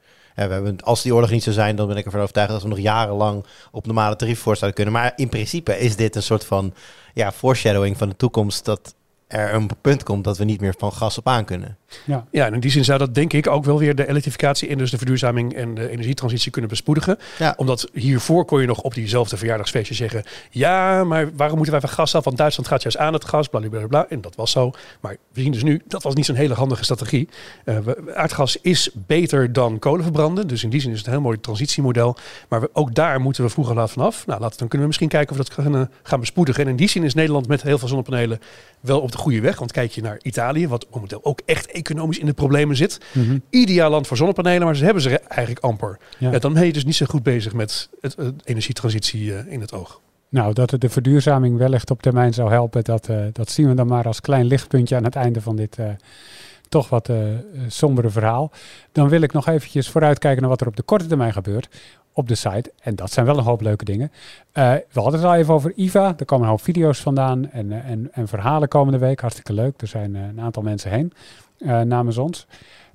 als die oorlog niet zou zijn, dan ben ik ervan overtuigd dat we nog jarenlang op normale tarief voor zouden kunnen. Maar in principe is dit een soort van ja, foreshadowing van de toekomst. Dat er een punt komt dat we niet meer van gas op aan kunnen. Ja. ja, en in die zin zou dat denk ik ook wel weer de elektrificatie en dus de verduurzaming en de energietransitie kunnen bespoedigen. Ja. Omdat hiervoor kon je nog op diezelfde verjaardagsfeestje zeggen, ja, maar waarom moeten wij van gas af? Want Duitsland gaat juist aan het gas, bla bla bla. En dat was zo. Maar we zien dus nu, dat was niet zo'n hele handige strategie. Uh, aardgas is beter dan kolen verbranden. Dus in die zin is het een heel mooi transitiemodel. Maar we, ook daar moeten we vroeger laat vanaf. Nou, laten, dan kunnen we misschien kijken of we dat kunnen gaan bespoedigen. En in die zin is Nederland met heel veel zonnepanelen wel op de goede weg. Want kijk je naar Italië, wat momenteel ook echt economisch in de problemen zit. Mm Ideaal land voor zonnepanelen, maar ze hebben ze eigenlijk amper. Ja. dan ben je dus niet zo goed bezig met het, energietransitie uh, in het oog. Nou, dat het de verduurzaming wellicht op termijn zou helpen, dat, uh, dat zien we dan maar als klein lichtpuntje aan het einde van dit toch wat sombere verhaal. Dan wil ik nog eventjes vooruitkijken naar wat er op de korte termijn gebeurt op de site. En dat zijn wel een hoop leuke dingen. Uh, we hadden het al even over IVA. Er komen een hoop video's vandaan en, en, en verhalen komende week. Hartstikke leuk. Er zijn een aantal mensen heen. Eh, namens ons.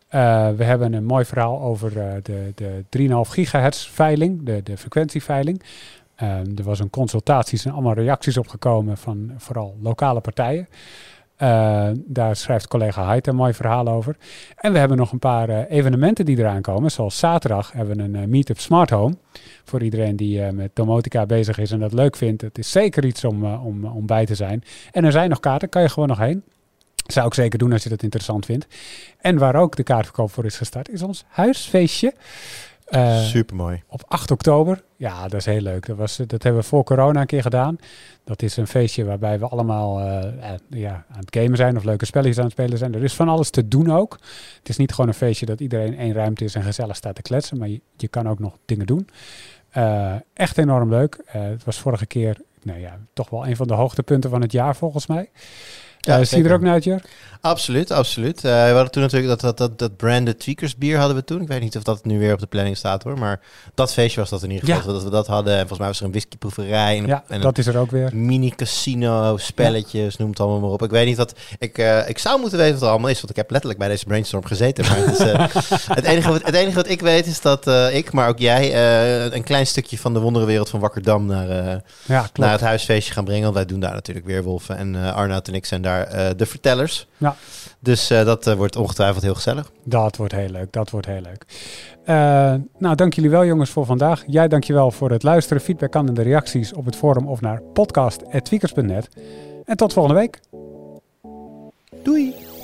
Eh, we hebben een mooi verhaal over de, de 3,5 gigahertz veiling, de, de frequentieveiling. Ehm, er was een consultatie, en allemaal reacties opgekomen van vooral lokale partijen. Daar schrijft collega Heid een mooi verhaal over. En we hebben nog een paar evenementen die eraan komen. Zoals zaterdag hebben we een Meetup Smart Home. Voor iedereen die met domotica bezig is en dat leuk vindt. Het is zeker iets om, om, om bij te zijn. En er zijn nog kaarten, kan je gewoon nog heen. Zou ik zeker doen als je dat interessant vindt. En waar ook de kaartverkoop voor is gestart, is ons huisfeestje. Eh, Super mooi. op 8 oktober. Ja, dat is heel leuk. Dat, was, dat hebben we voor corona een keer gedaan. Dat is een feestje waarbij we allemaal eh, eh, ja, aan het gamen zijn of leuke spelletjes aan het spelen zijn. Er is van alles te doen ook. Het is niet gewoon een feestje dat iedereen één ruimte is en gezellig staat te kletsen. Maar je, je kan ook nog dingen doen. Echt enorm leuk. Het was vorige keer nou ja, toch wel een van de hoogtepunten van het jaar volgens mij. Ja, zie je er ook naar uit? Absoluut, absoluut. Eh, we hadden toen natuurlijk dat, dat, dat, dat branded tweakers bier hadden we toen. Ik weet niet of dat nu weer op de planning staat hoor. Maar dat feestje was dat in ieder geval. Ja. Dat we dat hadden. En volgens mij was er een whiskyproeverij. En, Ja, en dat is er ook weer. mini casino, spelletjes, noem het allemaal maar op. Ik weet niet wat... Ik, eh, ik zou moeten weten wat er allemaal is. Want ik heb letterlijk bij deze brainstorm gezeten. Maar het, is, eh, het, enige wat, het enige wat ik weet is dat ik, maar ook jij... een klein stukje van de wonderenwereld van Wakkerdam naar... Ja, naar het huisfeestje gaan brengen. Want wij doen daar natuurlijk Weerwolven. En eh Arnoud en ik zijn daar eh, de vertellers. Ja. Dus eh, dat eh, wordt ongetwijfeld heel gezellig. Dat wordt heel leuk, dat wordt heel leuk. Eh, nou, dank jullie wel jongens voor vandaag. Jij dankjewel voor het luisteren. Feedback kan in de reacties op het forum of naar podcast.tweakers.net. En tot volgende week. Doei!